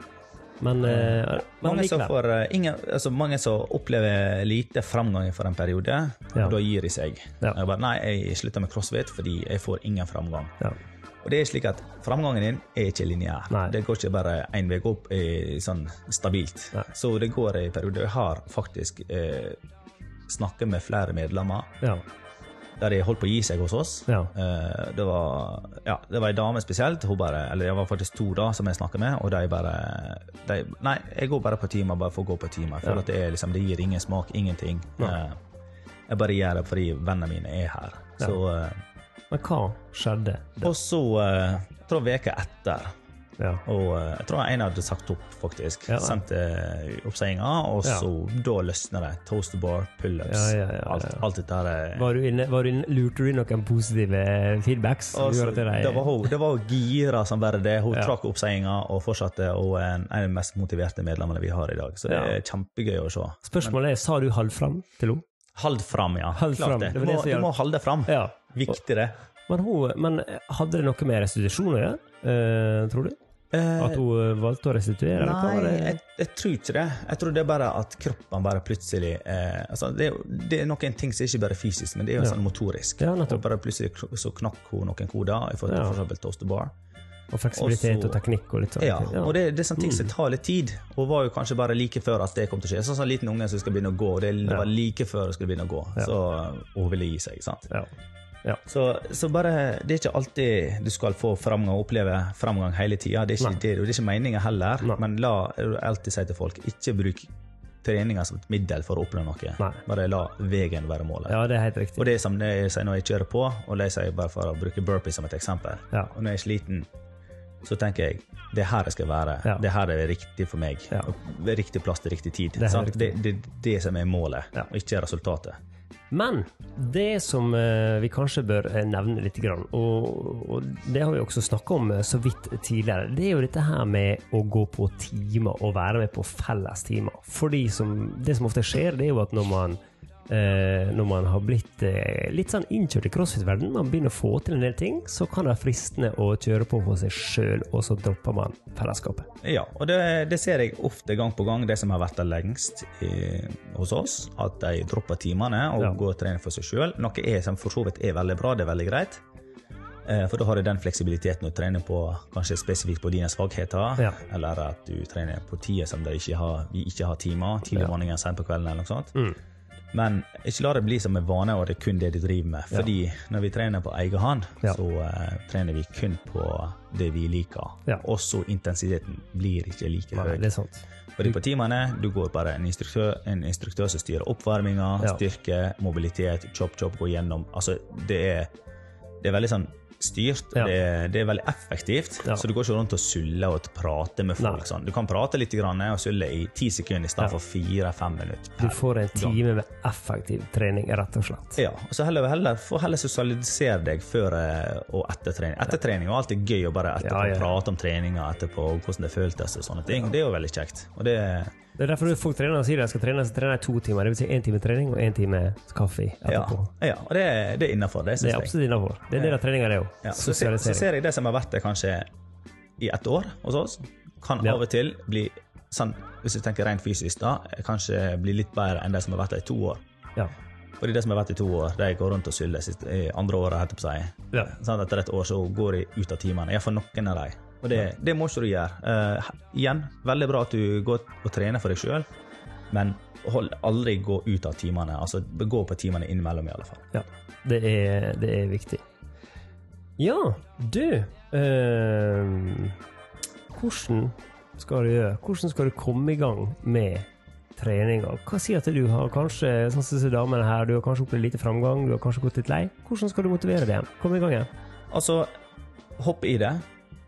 Speaker 2: Men, eh, men
Speaker 3: Mange som, får, eh, ingen, altså mange som opplever lite framgang for en periode,
Speaker 2: Ja.
Speaker 3: og da gir de seg.
Speaker 2: Ja.
Speaker 3: Jeg bare, nei, jeg slutter med crossfit fordi jeg får ingen framgang.
Speaker 2: Ja.
Speaker 3: Og det er slik at Framgangen din er ikke lineær. Det går ikke bare én vei opp sånn stabilt.
Speaker 2: Nei.
Speaker 3: Så det går i perioder. Jeg har faktisk eh, snakket med flere medlemmer
Speaker 2: Ja.
Speaker 3: Der de holdt på å gi seg hos oss.
Speaker 2: Ja.
Speaker 3: Eh, det var ja, det var ei dame spesielt, bare, eller det var faktisk to da som jeg snakket med, og de bare de, Nei, jeg går bare på timer bare for å gå på timer. For
Speaker 2: Ja.
Speaker 3: det, er liksom, det gir ingen smak, ingenting. Eh, jeg bare gjør det fordi vennene mine er her. Så, eh,
Speaker 2: Men hva skjedde?
Speaker 3: og så jeg tror veka etter
Speaker 2: Ja.
Speaker 3: og eh, jeg tror en hadde sagt opp, faktisk.
Speaker 2: Ja.
Speaker 3: Sendte oppseiinga, og
Speaker 2: Ja.
Speaker 3: så da løsner det. Toaster bar, pullups,
Speaker 2: Ja, ja, ja, ja.
Speaker 3: alt, alt dette her. er-
Speaker 2: Var du inne, var du inne, lurte du inn noen positive feedbacks? som
Speaker 3: Og så-
Speaker 2: gjorde at de-
Speaker 3: det var hun det var gira som bare det. Hun trakk oppseiinga og fortsatte, og en, en av de mest motiverte medlemmene vi har i dag. Så det er kjempegøy å se.
Speaker 2: Spørsmålet er, sa du halv fram til henne?
Speaker 3: Hold fram, ja.
Speaker 2: Hold
Speaker 3: Klart
Speaker 2: fram,
Speaker 3: det.
Speaker 2: det
Speaker 3: Du
Speaker 2: det
Speaker 3: må, du må holde fram.
Speaker 2: Ja.
Speaker 3: Viktig, det.
Speaker 2: Men, hun, men hadde det noe med restitusjon å gjøre, uh, tror du?
Speaker 3: Eh,
Speaker 2: At hun eh, valgte å restituere?
Speaker 3: Nei, jeg, jeg tror ikke det. Jeg tror det er bare at kroppen bare plutselig eh, altså det, det er noen ting som ikke bare er fysisk, men det er jo
Speaker 2: Ja.
Speaker 3: sånn motorisk.
Speaker 2: Ja,
Speaker 3: bare plutselig så knakk hun noen koder i forhold til
Speaker 2: Ja.
Speaker 3: for eksempel toaster bar.
Speaker 2: Og fleksibilitet
Speaker 3: Også,
Speaker 2: og teknikk og litt sånn.
Speaker 3: Ja, og det, det er sånne ting som tar litt tid, og var jo kanskje bare like før at det kom til å skje. Sånn som en liten unge som skal begynne å gå, og det, det var like før hun skulle begynne å gå,
Speaker 2: Ja.
Speaker 3: så, hun ville gi seg. ikke sant?
Speaker 2: Ja. Ja.
Speaker 3: Så, så bare, det er ikke alltid du skal få framgang og oppleve framgang hele tida. Det, det, det er ikke meninga heller.
Speaker 2: Nei.
Speaker 3: Men la alltid si til folk, ikke bruk treninga som et middel for å oppnå noe.
Speaker 2: Nei.
Speaker 3: Bare la veien være målet.
Speaker 2: ja, det er helt riktig.
Speaker 3: Og det er som det jeg sier når jeg kjører på, og det sier jeg bare for å bruke burpee som et eksempel.
Speaker 2: Ja.
Speaker 3: Og når jeg er sliten, så tenker jeg det er her jeg skal være.
Speaker 2: Ja.
Speaker 3: Det her er riktig for meg.
Speaker 2: Ja.
Speaker 3: Riktig plass til riktig tid.
Speaker 2: Det er?
Speaker 3: Det det, det som er målet, og ikke resultatet.
Speaker 2: Men det som eh, vi kanskje bør eh, nevne litt, og, det har vi også snakka om eh, så vidt tidligere, det er jo dette her med å gå på timer og være med på felles timer. Fordi som, det som ofte skjer, det er jo at når man eh, når man har blitt eh, litt sånn innkjørt i crossfit-verdenen, man begynner å få til en del ting, så kan det være fristende å kjøre på for seg sjøl, og så dropper man fellesskapet.
Speaker 3: Ja, og det, det ser jeg ofte gang på gang, de som har vært der lengst i, hos oss, at de dropper timene og
Speaker 2: Ja.
Speaker 3: går og trener for seg sjøl. Noe er, som for så vidt er veldig bra, det er veldig greit. Eh, For da har du den fleksibiliteten å trene på kanskje spesifikt på dine svakheter,
Speaker 2: Ja.
Speaker 3: eller at du trener på tider som vi ikke har timer, tidlig om morgenen, sent på kvelden eller noe sånt.
Speaker 2: Mm.
Speaker 3: Men ikke la det bli som en vane, og det er kun det du driver med. Fordi når vi trener på egen hånd,
Speaker 2: Ja.
Speaker 3: så uh, trener vi kun på det vi liker.
Speaker 2: Ja.
Speaker 3: Også intensiteten blir ikke like høy.
Speaker 2: det er sant.
Speaker 3: Fordi på timene du går bare en instruktør, en instruktør som styrer oppvarminga,
Speaker 2: Ja.
Speaker 3: styrke, mobilitet, chop, chop, gå gjennom. Altså, det er, det er veldig sånn styrt,
Speaker 2: Ja.
Speaker 3: det, er, det er veldig effektivt.
Speaker 2: Ja.
Speaker 3: Så du går ikke rundt og suller og prater med folk. Sånn. Du kan prate litt grann, og sulle i ti sekunder i stedet
Speaker 2: Ja.
Speaker 3: fire-fem minutter.
Speaker 2: Du får en time med effektiv trening, rett og slett.
Speaker 3: Ja, og så heller, heller, heller sosialisere deg før eh, og etter trening. Etter trening er alltid gøy å bare etterpå prate om treninga etterpå, hvordan det føltes og sånne ting. Det er jo veldig kjekt. Og det,
Speaker 2: Det er derfor folk trener sier de skal trene, så trener de to timer. Det vil si én time trening og én time kaffe
Speaker 3: ja,
Speaker 2: etterpå.
Speaker 3: ja, og det, det er innafor, det
Speaker 2: Det er absolutt innafor. Det er en del av treninga, det òg.
Speaker 3: Ja, så, ser, så ser jeg det som har vært det kanskje i ett år hos oss, kan
Speaker 2: Ja.
Speaker 3: av og til bli sånn, hvis du tenker rent fysisk, da, kanskje bli litt bedre enn det som har vært der i to år.
Speaker 2: Ja.
Speaker 3: Fordi det som har vært i to år, de går rundt og syller i andre året, jeg.
Speaker 2: Ja.
Speaker 3: Sånn, etter et år så går de ut av timene. Iallfall noen av dem. Og det, det må ikke du gjøre. Uh, igjen, veldig bra at du går og trener for deg sjøl, men hold, aldri gå ut av timene. Altså gå på timene innimellom, i alle fall.
Speaker 2: ja. Det, er, det er viktig. Ja, du uh, Hvordan skal du gjøre? Hvordan skal du komme i gang med treninga? Hva sier at du har kanskje sånn som disse damene her, du har kanskje opplevd lite framgang, du har kanskje gått litt lei? Hvordan skal du motivere igjen? Kom i gang igjen.
Speaker 3: Altså, hopp i det.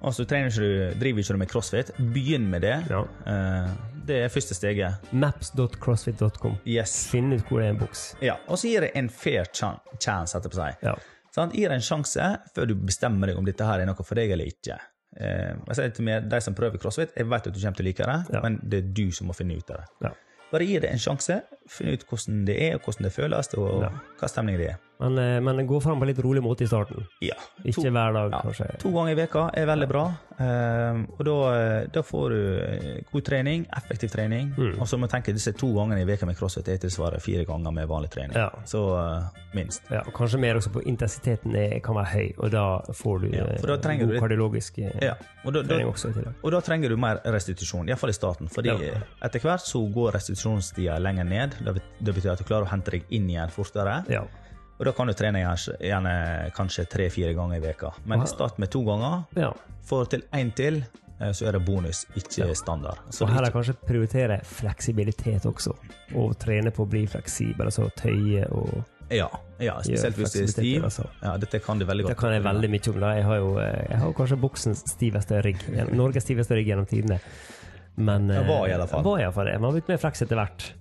Speaker 3: Og så trener ikke du, driver ikke du med crossfit, begynn med det.
Speaker 2: Ja.
Speaker 3: Eh, det er første steget.
Speaker 2: Maps.crossfit.com.
Speaker 3: Yes.
Speaker 2: Finn ut hvor det er en boks.
Speaker 3: Ja, Og så gir det en fair chance, etterpå seg.
Speaker 2: Ja.
Speaker 3: Sånn, Gir det en sjanse før du bestemmer deg om dette her er noe for deg eller ikke. Eh, jeg sier til meg, De som prøver crossfit, jeg vet at du kommer til å like det,
Speaker 2: Ja.
Speaker 3: men det er du som må finne ut av det.
Speaker 2: ja.
Speaker 3: Bare gi det en sjanse. Finn ut hvordan det er, og hvordan det føles, og
Speaker 2: Ja.
Speaker 3: hva stemning det er.
Speaker 2: Men, eh, men gå fram på litt rolig måte i starten.
Speaker 3: Ja.
Speaker 2: Ikke
Speaker 3: To-
Speaker 2: hver dag,
Speaker 3: ja,
Speaker 2: kanskje.
Speaker 3: To ganger i veka er veldig bra. Eh, og da, eh, da får du eh, god trening, effektiv trening.
Speaker 2: Mm.
Speaker 3: Og så må du tenke disse to gangene i veka med crossfit er tilsvarer fire ganger med vanlig trening.
Speaker 2: Ja.
Speaker 3: Så uh, minst.
Speaker 2: Ja, og kanskje mer også på intensiteten er, kan være høy, og da får du
Speaker 3: Ja, da du
Speaker 2: god kardiologisk
Speaker 3: Ja. Og da,
Speaker 2: trening også i tillegg.
Speaker 3: Og da trenger du mer restitusjon, iallfall i starten. Fordi
Speaker 2: Ja.
Speaker 3: etter hvert så går restitusjonstida lenger ned. Det betyr at du klarer å hente deg inn igjen fortere.
Speaker 2: Ja.
Speaker 3: Og da kan du trene gjerne, kanskje tre-fire ganger i veka. Men start med to ganger.
Speaker 2: ja.
Speaker 3: Får til én til, eh, så er det bonus, ikke standard. Så
Speaker 2: Og
Speaker 3: her er
Speaker 2: kanskje prioritere fleksibilitet også. Og trene på å bli fleksibel, altså tøye og
Speaker 3: ja, ja, spesielt hvis det er stiv.
Speaker 2: altså.
Speaker 3: Ja, dette kan du veldig godt.
Speaker 2: Det kan jeg veldig mye om. da. Jeg har jo eh, jeg har kanskje boksens stiveste rygg. Norges stiveste rygg gjennom tidene. Men,
Speaker 3: Det var i hvert.
Speaker 2: Var i hvert fall det. Man har blitt mer fleks etter hvert.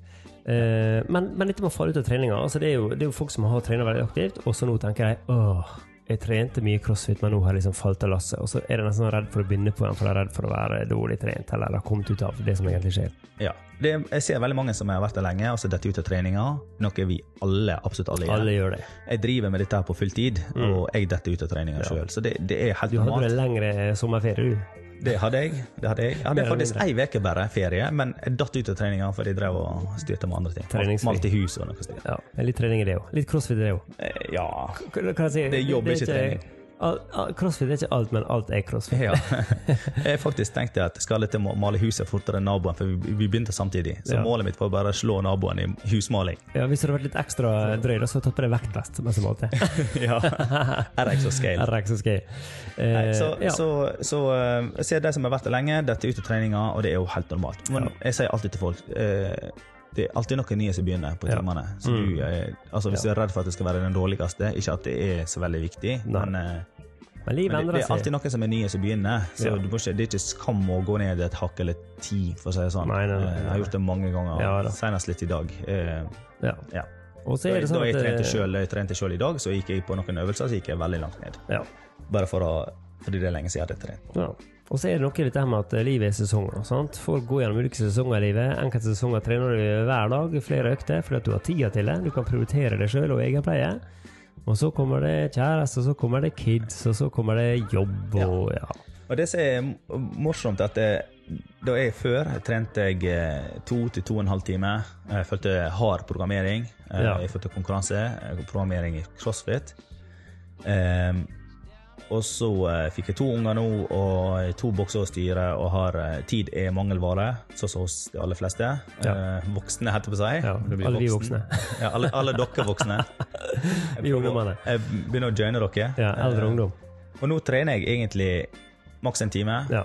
Speaker 2: Eh, men, men dette med å falle ut av treninga altså det, er jo, det er jo folk som har trent veldig aktivt, og så nå tenker de åh, jeg trente mye crossfit, men nå har jeg liksom falt av lasset. Og så er de nesten redd for å begynne på igjen, for de er redd for å være dårlig trent eller har kommet ut av det som egentlig skjer.
Speaker 3: Ja. Det, jeg ser veldig mange som har vært der lenge, og så detter ut av treninga. Noe vi alle, absolutt alle gjør.
Speaker 2: Alle gjør det.
Speaker 3: Jeg driver med dette her på fulltid, og jeg detter ut av treninga sjøl. Så det, det er helt
Speaker 2: Du hadde
Speaker 3: normalt.
Speaker 2: vel lengre sommerferie, du?
Speaker 3: Det hadde jeg. Det hadde jeg. jeg hadde faktisk ei uke bare ferie, men jeg datt ut av treninga fordi jeg drev og styrte med andre ting. Malte hus og noe slikt.
Speaker 2: Ja. er Litt trening i det òg. Litt crossfit i det òg.
Speaker 3: Eh, Ja.
Speaker 2: Kan jeg si?
Speaker 3: Det er jobb, ikke trening.
Speaker 2: Crossfit er ikke alt, men alt er crossfit.
Speaker 3: ja. *laughs* Jeg faktisk tenkte at jeg skal å male huset fortere enn naboen, for vi, vi begynte samtidig. Så
Speaker 2: Ja.
Speaker 3: målet mitt var bare å slå naboen i husmaling.
Speaker 2: Ja, Hvis du hadde vært litt ekstra drøy, da hadde du tatt på deg vektvest Som malte. *laughs*
Speaker 3: ja. RX og scale.
Speaker 2: RX og scale. Eh,
Speaker 3: Nei, så,
Speaker 2: ja.
Speaker 3: så, så så jeg ser de som har vært der lenge, dette ut av treninga, og det er jo helt normalt. Men jeg sier alltid til folk eh, det er alltid noe nye som begynner på timene. Så
Speaker 2: Mm.
Speaker 3: du, eh, altså Hvis du er redd for at det skal være den dårligste, ikke at det er så veldig viktig,
Speaker 2: Nei.
Speaker 3: men, eh,
Speaker 2: men livet
Speaker 3: men det, det er alltid noe som er nye som begynner. Så
Speaker 2: Ja.
Speaker 3: ikke, det er ikke skam å gå ned et hakk eller ti, for å si det sånn.
Speaker 2: Nei, nei, nei,
Speaker 3: Eh, Jeg har gjort det mange ganger,
Speaker 2: Ja,
Speaker 3: senest litt i dag. Uh,
Speaker 2: Ja.
Speaker 3: ja.
Speaker 2: Og så
Speaker 3: Da,
Speaker 2: er det sånn
Speaker 3: da selv, jeg trente sjøl i dag, så gikk jeg på noen øvelser så gikk jeg veldig langt ned.
Speaker 2: Ja.
Speaker 3: Bare for å, fordi det er lenge siden jeg hadde trent.
Speaker 2: Ja. Og så er det noe i dette med at eh, livet er sesonger. Sant? Folk går gjennom ulike sesonger i livet. Enkelte sesonger trener du hver dag, flere økter, fordi at du har tida til det. Du kan prioritere deg sjøl og egenpleie. Og så kommer det kjæreste, og så kommer det kids, og så kommer det jobb og ja.
Speaker 3: Og det som er morsomt, at det, da jeg før trente jeg eh, to til to og en halv time. Jeg følte hard programmering. Eh,
Speaker 2: Ja.
Speaker 3: Jeg følte konkurranse. eh, Programmering i crossfit. Ehm, og så eh, fikk jeg to unger nå, og to bokser å styre, og har eh, tid er mangelvare, sånn som hos de aller fleste.
Speaker 2: Ja.
Speaker 3: Eh, voksne, heter det på seg.
Speaker 2: Ja, alle vi
Speaker 3: voksen.
Speaker 2: voksne.
Speaker 3: ja, alle, alle dere voksne. *laughs*
Speaker 2: Vi ungdommene.
Speaker 3: Jeg begynner å joine dere.
Speaker 2: Ja, eldre ungdom.
Speaker 3: og nå trener jeg egentlig maks en time,
Speaker 2: Ja.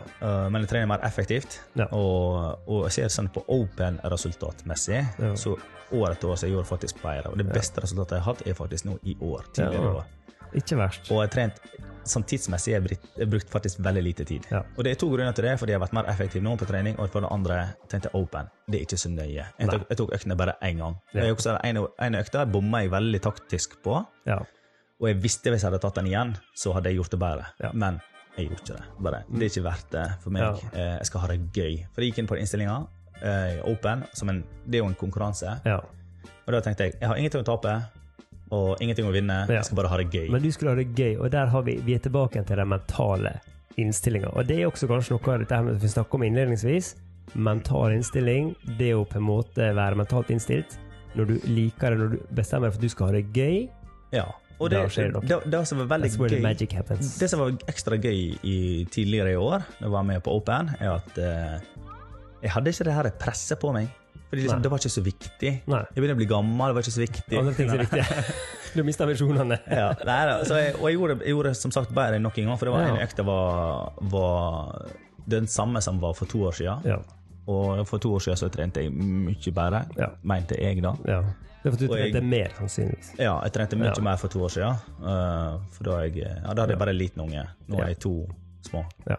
Speaker 3: men jeg trener mer effektivt.
Speaker 2: Ja.
Speaker 3: Og, og jeg ser sånn på open resultatmessig,
Speaker 2: Ja.
Speaker 3: så år etter år så jeg gjorde faktisk bedre. Og det beste resultatet jeg har hatt, er faktisk nå i år. tidligere år.
Speaker 2: Ikke verst.
Speaker 3: Og jeg har trent sånn tidsmessig har brukt- faktisk veldig lite tid.
Speaker 2: Ja.
Speaker 3: Og det er to grunner til det, fordi jeg har vært mer effektiv nå på trening, og for det andre tenkte jeg open. Det er ikke så nøye. Jeg tok, jeg tok øktene bare én gang.
Speaker 2: Ja.
Speaker 3: Også, en, en økta bomma jeg veldig taktisk på.
Speaker 2: Ja.
Speaker 3: Og jeg visste hvis jeg hadde tatt den igjen, så hadde jeg gjort det bedre.
Speaker 2: Ja.
Speaker 3: Men jeg gjorde ikke det. Bare, det er ikke verdt det for meg. Eh, Jeg skal ha det gøy. For jeg gikk inn på innstillinga, eh, open, som en, det er jo en konkurranse.
Speaker 2: ja.
Speaker 3: Og da tenkte jeg jeg har ingenting å tape og ingenting å vinne.
Speaker 2: Ja.
Speaker 3: Jeg skal bare ha det gøy.
Speaker 2: Men du skulle ha det gøy, og der har vi, vi er tilbake til den mentale innstillinga. Og det er også kanskje noe av dette her vi snakker om innledningsvis. Mental innstilling, det å på en måte være mentalt innstilt. Når du liker det, når du bestemmer deg for at du skal ha det gøy,
Speaker 3: Ja. Og det,
Speaker 2: det
Speaker 3: det, som var veldig gøy. Det som var ekstra gøy i, tidligere i år, da jeg var med på Open, er at eh, jeg hadde ikke det her presset på meg. Fordi liksom, det var ikke så viktig.
Speaker 2: Nei.
Speaker 3: Jeg begynner å bli gammel, det var ikke så viktig.
Speaker 2: Andre ting som er viktige. *laughs* *laughs* Du mista visjonene.
Speaker 3: ja, nei, da, jeg, og jeg gjorde, jeg gjorde som sagt bedre nok en gang, for det var
Speaker 2: Ja.
Speaker 3: en økt det var, var den samme som var for to år siden.
Speaker 2: Ja.
Speaker 3: Og for to år siden så trente jeg mye bedre,
Speaker 2: Ja.
Speaker 3: mente jeg da.
Speaker 2: ja. Det er for at du
Speaker 3: Og jeg-
Speaker 2: trente mer, sannsynligvis.
Speaker 3: Ja, jeg trente mye mer for to år siden. Uh, for da, jeg, ja, da hadde jeg bare en liten unge. Nå er jeg to små.
Speaker 2: Ja.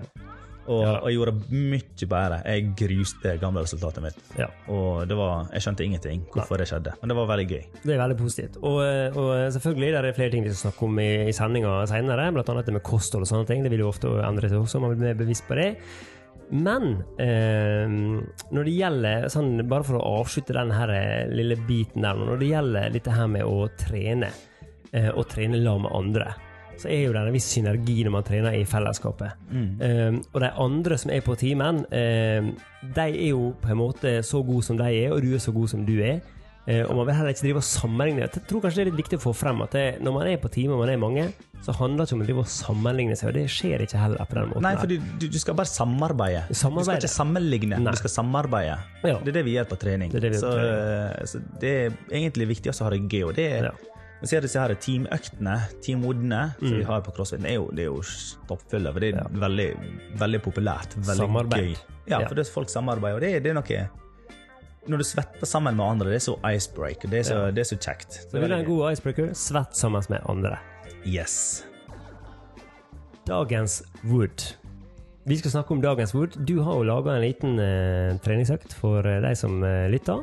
Speaker 3: Og,
Speaker 2: Ja.
Speaker 3: og jeg gjorde mye bedre. Jeg gruste gamle resultatet mitt.
Speaker 2: ja.
Speaker 3: Og det var, jeg skjønte ingenting hvorfor det skjedde, men det var veldig gøy.
Speaker 2: Det er veldig positivt. Og, eh, og selvfølgelig det er flere ting vi skal snakke om i, i sendinga senere, annet det med kosthold og sånne ting. Det vil jo ofte endre seg også, man blir mer bevisst på det. Men eh, når det gjelder sånn, Bare for å avslutte den her eh, lille biten der, når det gjelder dette her med å trene, eh, og trene lag med andre, så er jo det en viss synergi når man trener i fellesskapet. Eh, og de andre som er på timen, um, de er jo på en måte så gode som de er, og du er så god som du er. Uh, og man vil heller ikke drive og sammenligne. Jeg tror kanskje det er litt viktig å få frem at det, når man er på time og man er mange, så handler det ikke om å drive og sammenligne seg, og det skjer ikke heller på den måten.
Speaker 3: Nei, for du, du, skal bare samarbeide. Du skal ikke sammenligne,
Speaker 2: Nei.
Speaker 3: du skal samarbeide.
Speaker 2: Ja.
Speaker 3: Det er det vi gjør på trening.
Speaker 2: Det det gjør
Speaker 3: så,
Speaker 2: på
Speaker 3: trening. så det er egentlig viktig å ha det gøy. Og det er,
Speaker 2: Ja.
Speaker 3: Vi ser disse her teamøktene, teamwoodene, som vi har på CrossFit. Det er jo, det er jo stoppfulle, for det er
Speaker 2: Mm. Ja.
Speaker 3: veldig, veldig populært. Veldig
Speaker 2: Samarbeid.
Speaker 3: gøy. Ja, for det er folk samarbeider, og det, er- det er noe Når du svetter sammen med andre, det er så icebreaker. Det er så,
Speaker 2: Ja.
Speaker 3: det er så kjekt.
Speaker 2: Så vil du ha en god icebreaker, svett sammen med andre.
Speaker 3: Yes.
Speaker 2: Dagens Wood. Vi skal snakke om dagens Wood. Du har jo laga en liten uh, treningsøkt for uh, de som uh, lytter.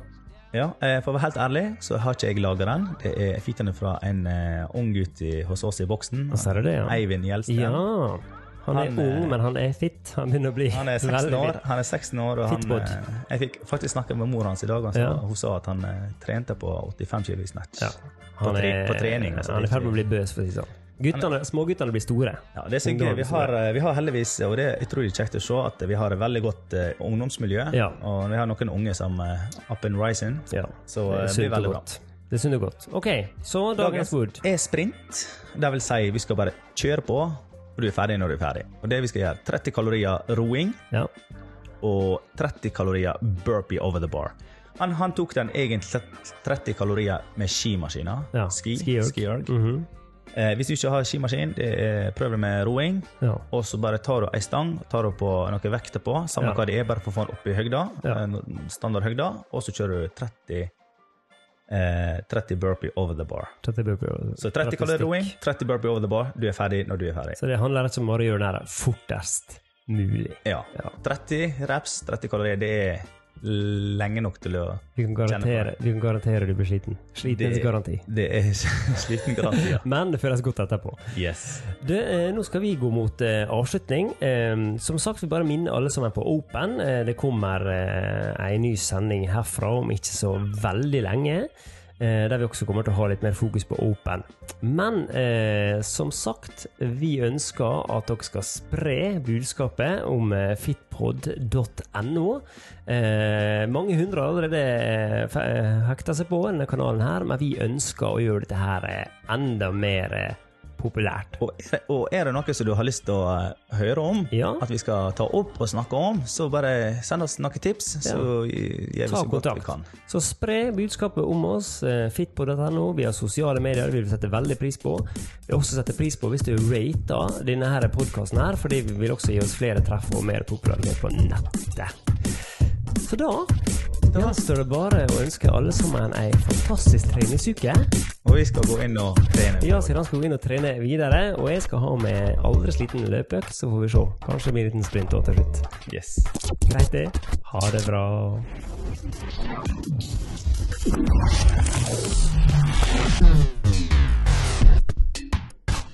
Speaker 3: Ja, eh, For å være helt ærlig, så har ikke jeg laga den. Det er fittene fra en uh, ung gutt hos oss i boksen.
Speaker 2: Og så er det det, ja.
Speaker 3: Eivind Gjelsten.
Speaker 2: Ja. Han er
Speaker 3: Han, eh,
Speaker 2: ung, men han er fit. Han begynner å bli
Speaker 3: Han er 16
Speaker 2: veldig
Speaker 3: år, han er 16 år og han, Jeg fikk faktisk snakke med mor hans i dag, og
Speaker 2: Ja.
Speaker 3: hun sa at han trente på 85 kg i snatch.
Speaker 2: Ja.
Speaker 3: På, tre,
Speaker 2: er,
Speaker 3: på trening. Altså,
Speaker 2: han er i
Speaker 3: er
Speaker 2: ferd med å bli bøs, for å si det sånn. Guttene, Småguttene blir store.
Speaker 3: Ja, det er så gøy. Vi har, eh, vi har heldigvis, og det er utrolig kjekt å se, at vi har et veldig godt uh, ungdomsmiljø.
Speaker 2: Ja.
Speaker 3: Og vi har noen unge som er up and rising.
Speaker 2: Ja.
Speaker 3: Så
Speaker 2: Det er
Speaker 3: det blir
Speaker 2: veldig
Speaker 3: veldig bra.
Speaker 2: godt. Det synes du godt. OK, så dagens Wood.
Speaker 3: er sprint. Det vil si, vi skal bare kjøre på, og du er ferdig når du er ferdig. Og det vi skal gjøre, 30 kalorier roing
Speaker 2: Ja.
Speaker 3: og 30 kalorier burpee over the bar. Han, han tok den egentlig 30 kalorier med skimaskiner.
Speaker 2: Ja,
Speaker 3: Ski,
Speaker 2: skierg.
Speaker 3: mm
Speaker 2: Mhm.
Speaker 3: Eh, hvis du ikke har skimaskin, det er, prøv det med roing.
Speaker 2: ja.
Speaker 3: Og så bare tar du ei stang, tar du på noen vekter på, samme
Speaker 2: Ja.
Speaker 3: hva det er, bare for å få den opp i høgda,
Speaker 2: Ja.
Speaker 3: eh, og så kjører du 30, eh, 30 burpee over the bar.
Speaker 2: 30 burpee.
Speaker 3: Så 30 kalorier roing, 30 burpee over the bar, du er ferdig når du er ferdig.
Speaker 2: Så det handler rett og slett om å gjøre det fortest mulig.
Speaker 3: Ja.
Speaker 2: Ja.
Speaker 3: 30 reps, 30 kalorier, det er lenge nok til å
Speaker 2: Du kan garantere du, kan garantere du blir sliten. Slitenhetsgaranti.
Speaker 3: Det er *laughs* sliten garanti, ja.
Speaker 2: Men det føles godt etterpå.
Speaker 3: Yes.
Speaker 2: Du, eh, nå skal vi gå mot eh, avslutning. Eh, som sagt, vi bare minner alle sammen på Open. Eh, det kommer eh, en ny sending herfra om ikke så veldig lenge. Eh, der vi også kommer til å ha litt mer fokus på Open. Men eh, som sagt, vi ønsker at dere skal spre budskapet om eh, fitpod.no. Eh, mange hundre har allerede eh, hekta seg på denne kanalen her, men vi ønsker å gjøre dette her enda mer populært.
Speaker 3: Og er, det- og er det noe som du har lyst til å eh, høre om,
Speaker 2: Ja.
Speaker 3: at vi skal ta opp og snakke om, så bare send oss noen tips, så gjør vi så godt vi kan.
Speaker 2: Så spre budskapet om oss, eh, fitpod.no, via sosiale medier. Det vil vi sette veldig pris på. Vi vil også sette pris på hvis du rater denne podkasten her, fordi vi vil også gi oss flere treff og mer popularitet på nettet. For da da står det bare å ønske alle sammen ei fantastisk treningsuke.
Speaker 3: Og vi skal gå inn og trene.
Speaker 2: Ja, Sidan skal gå inn og trene videre. Og jeg skal ha med aldri sliten løpeøkt, så får vi se. Kanskje det blir en liten sprint òg til slutt.
Speaker 3: Yes.
Speaker 2: Greit det. Ha det bra. Mm.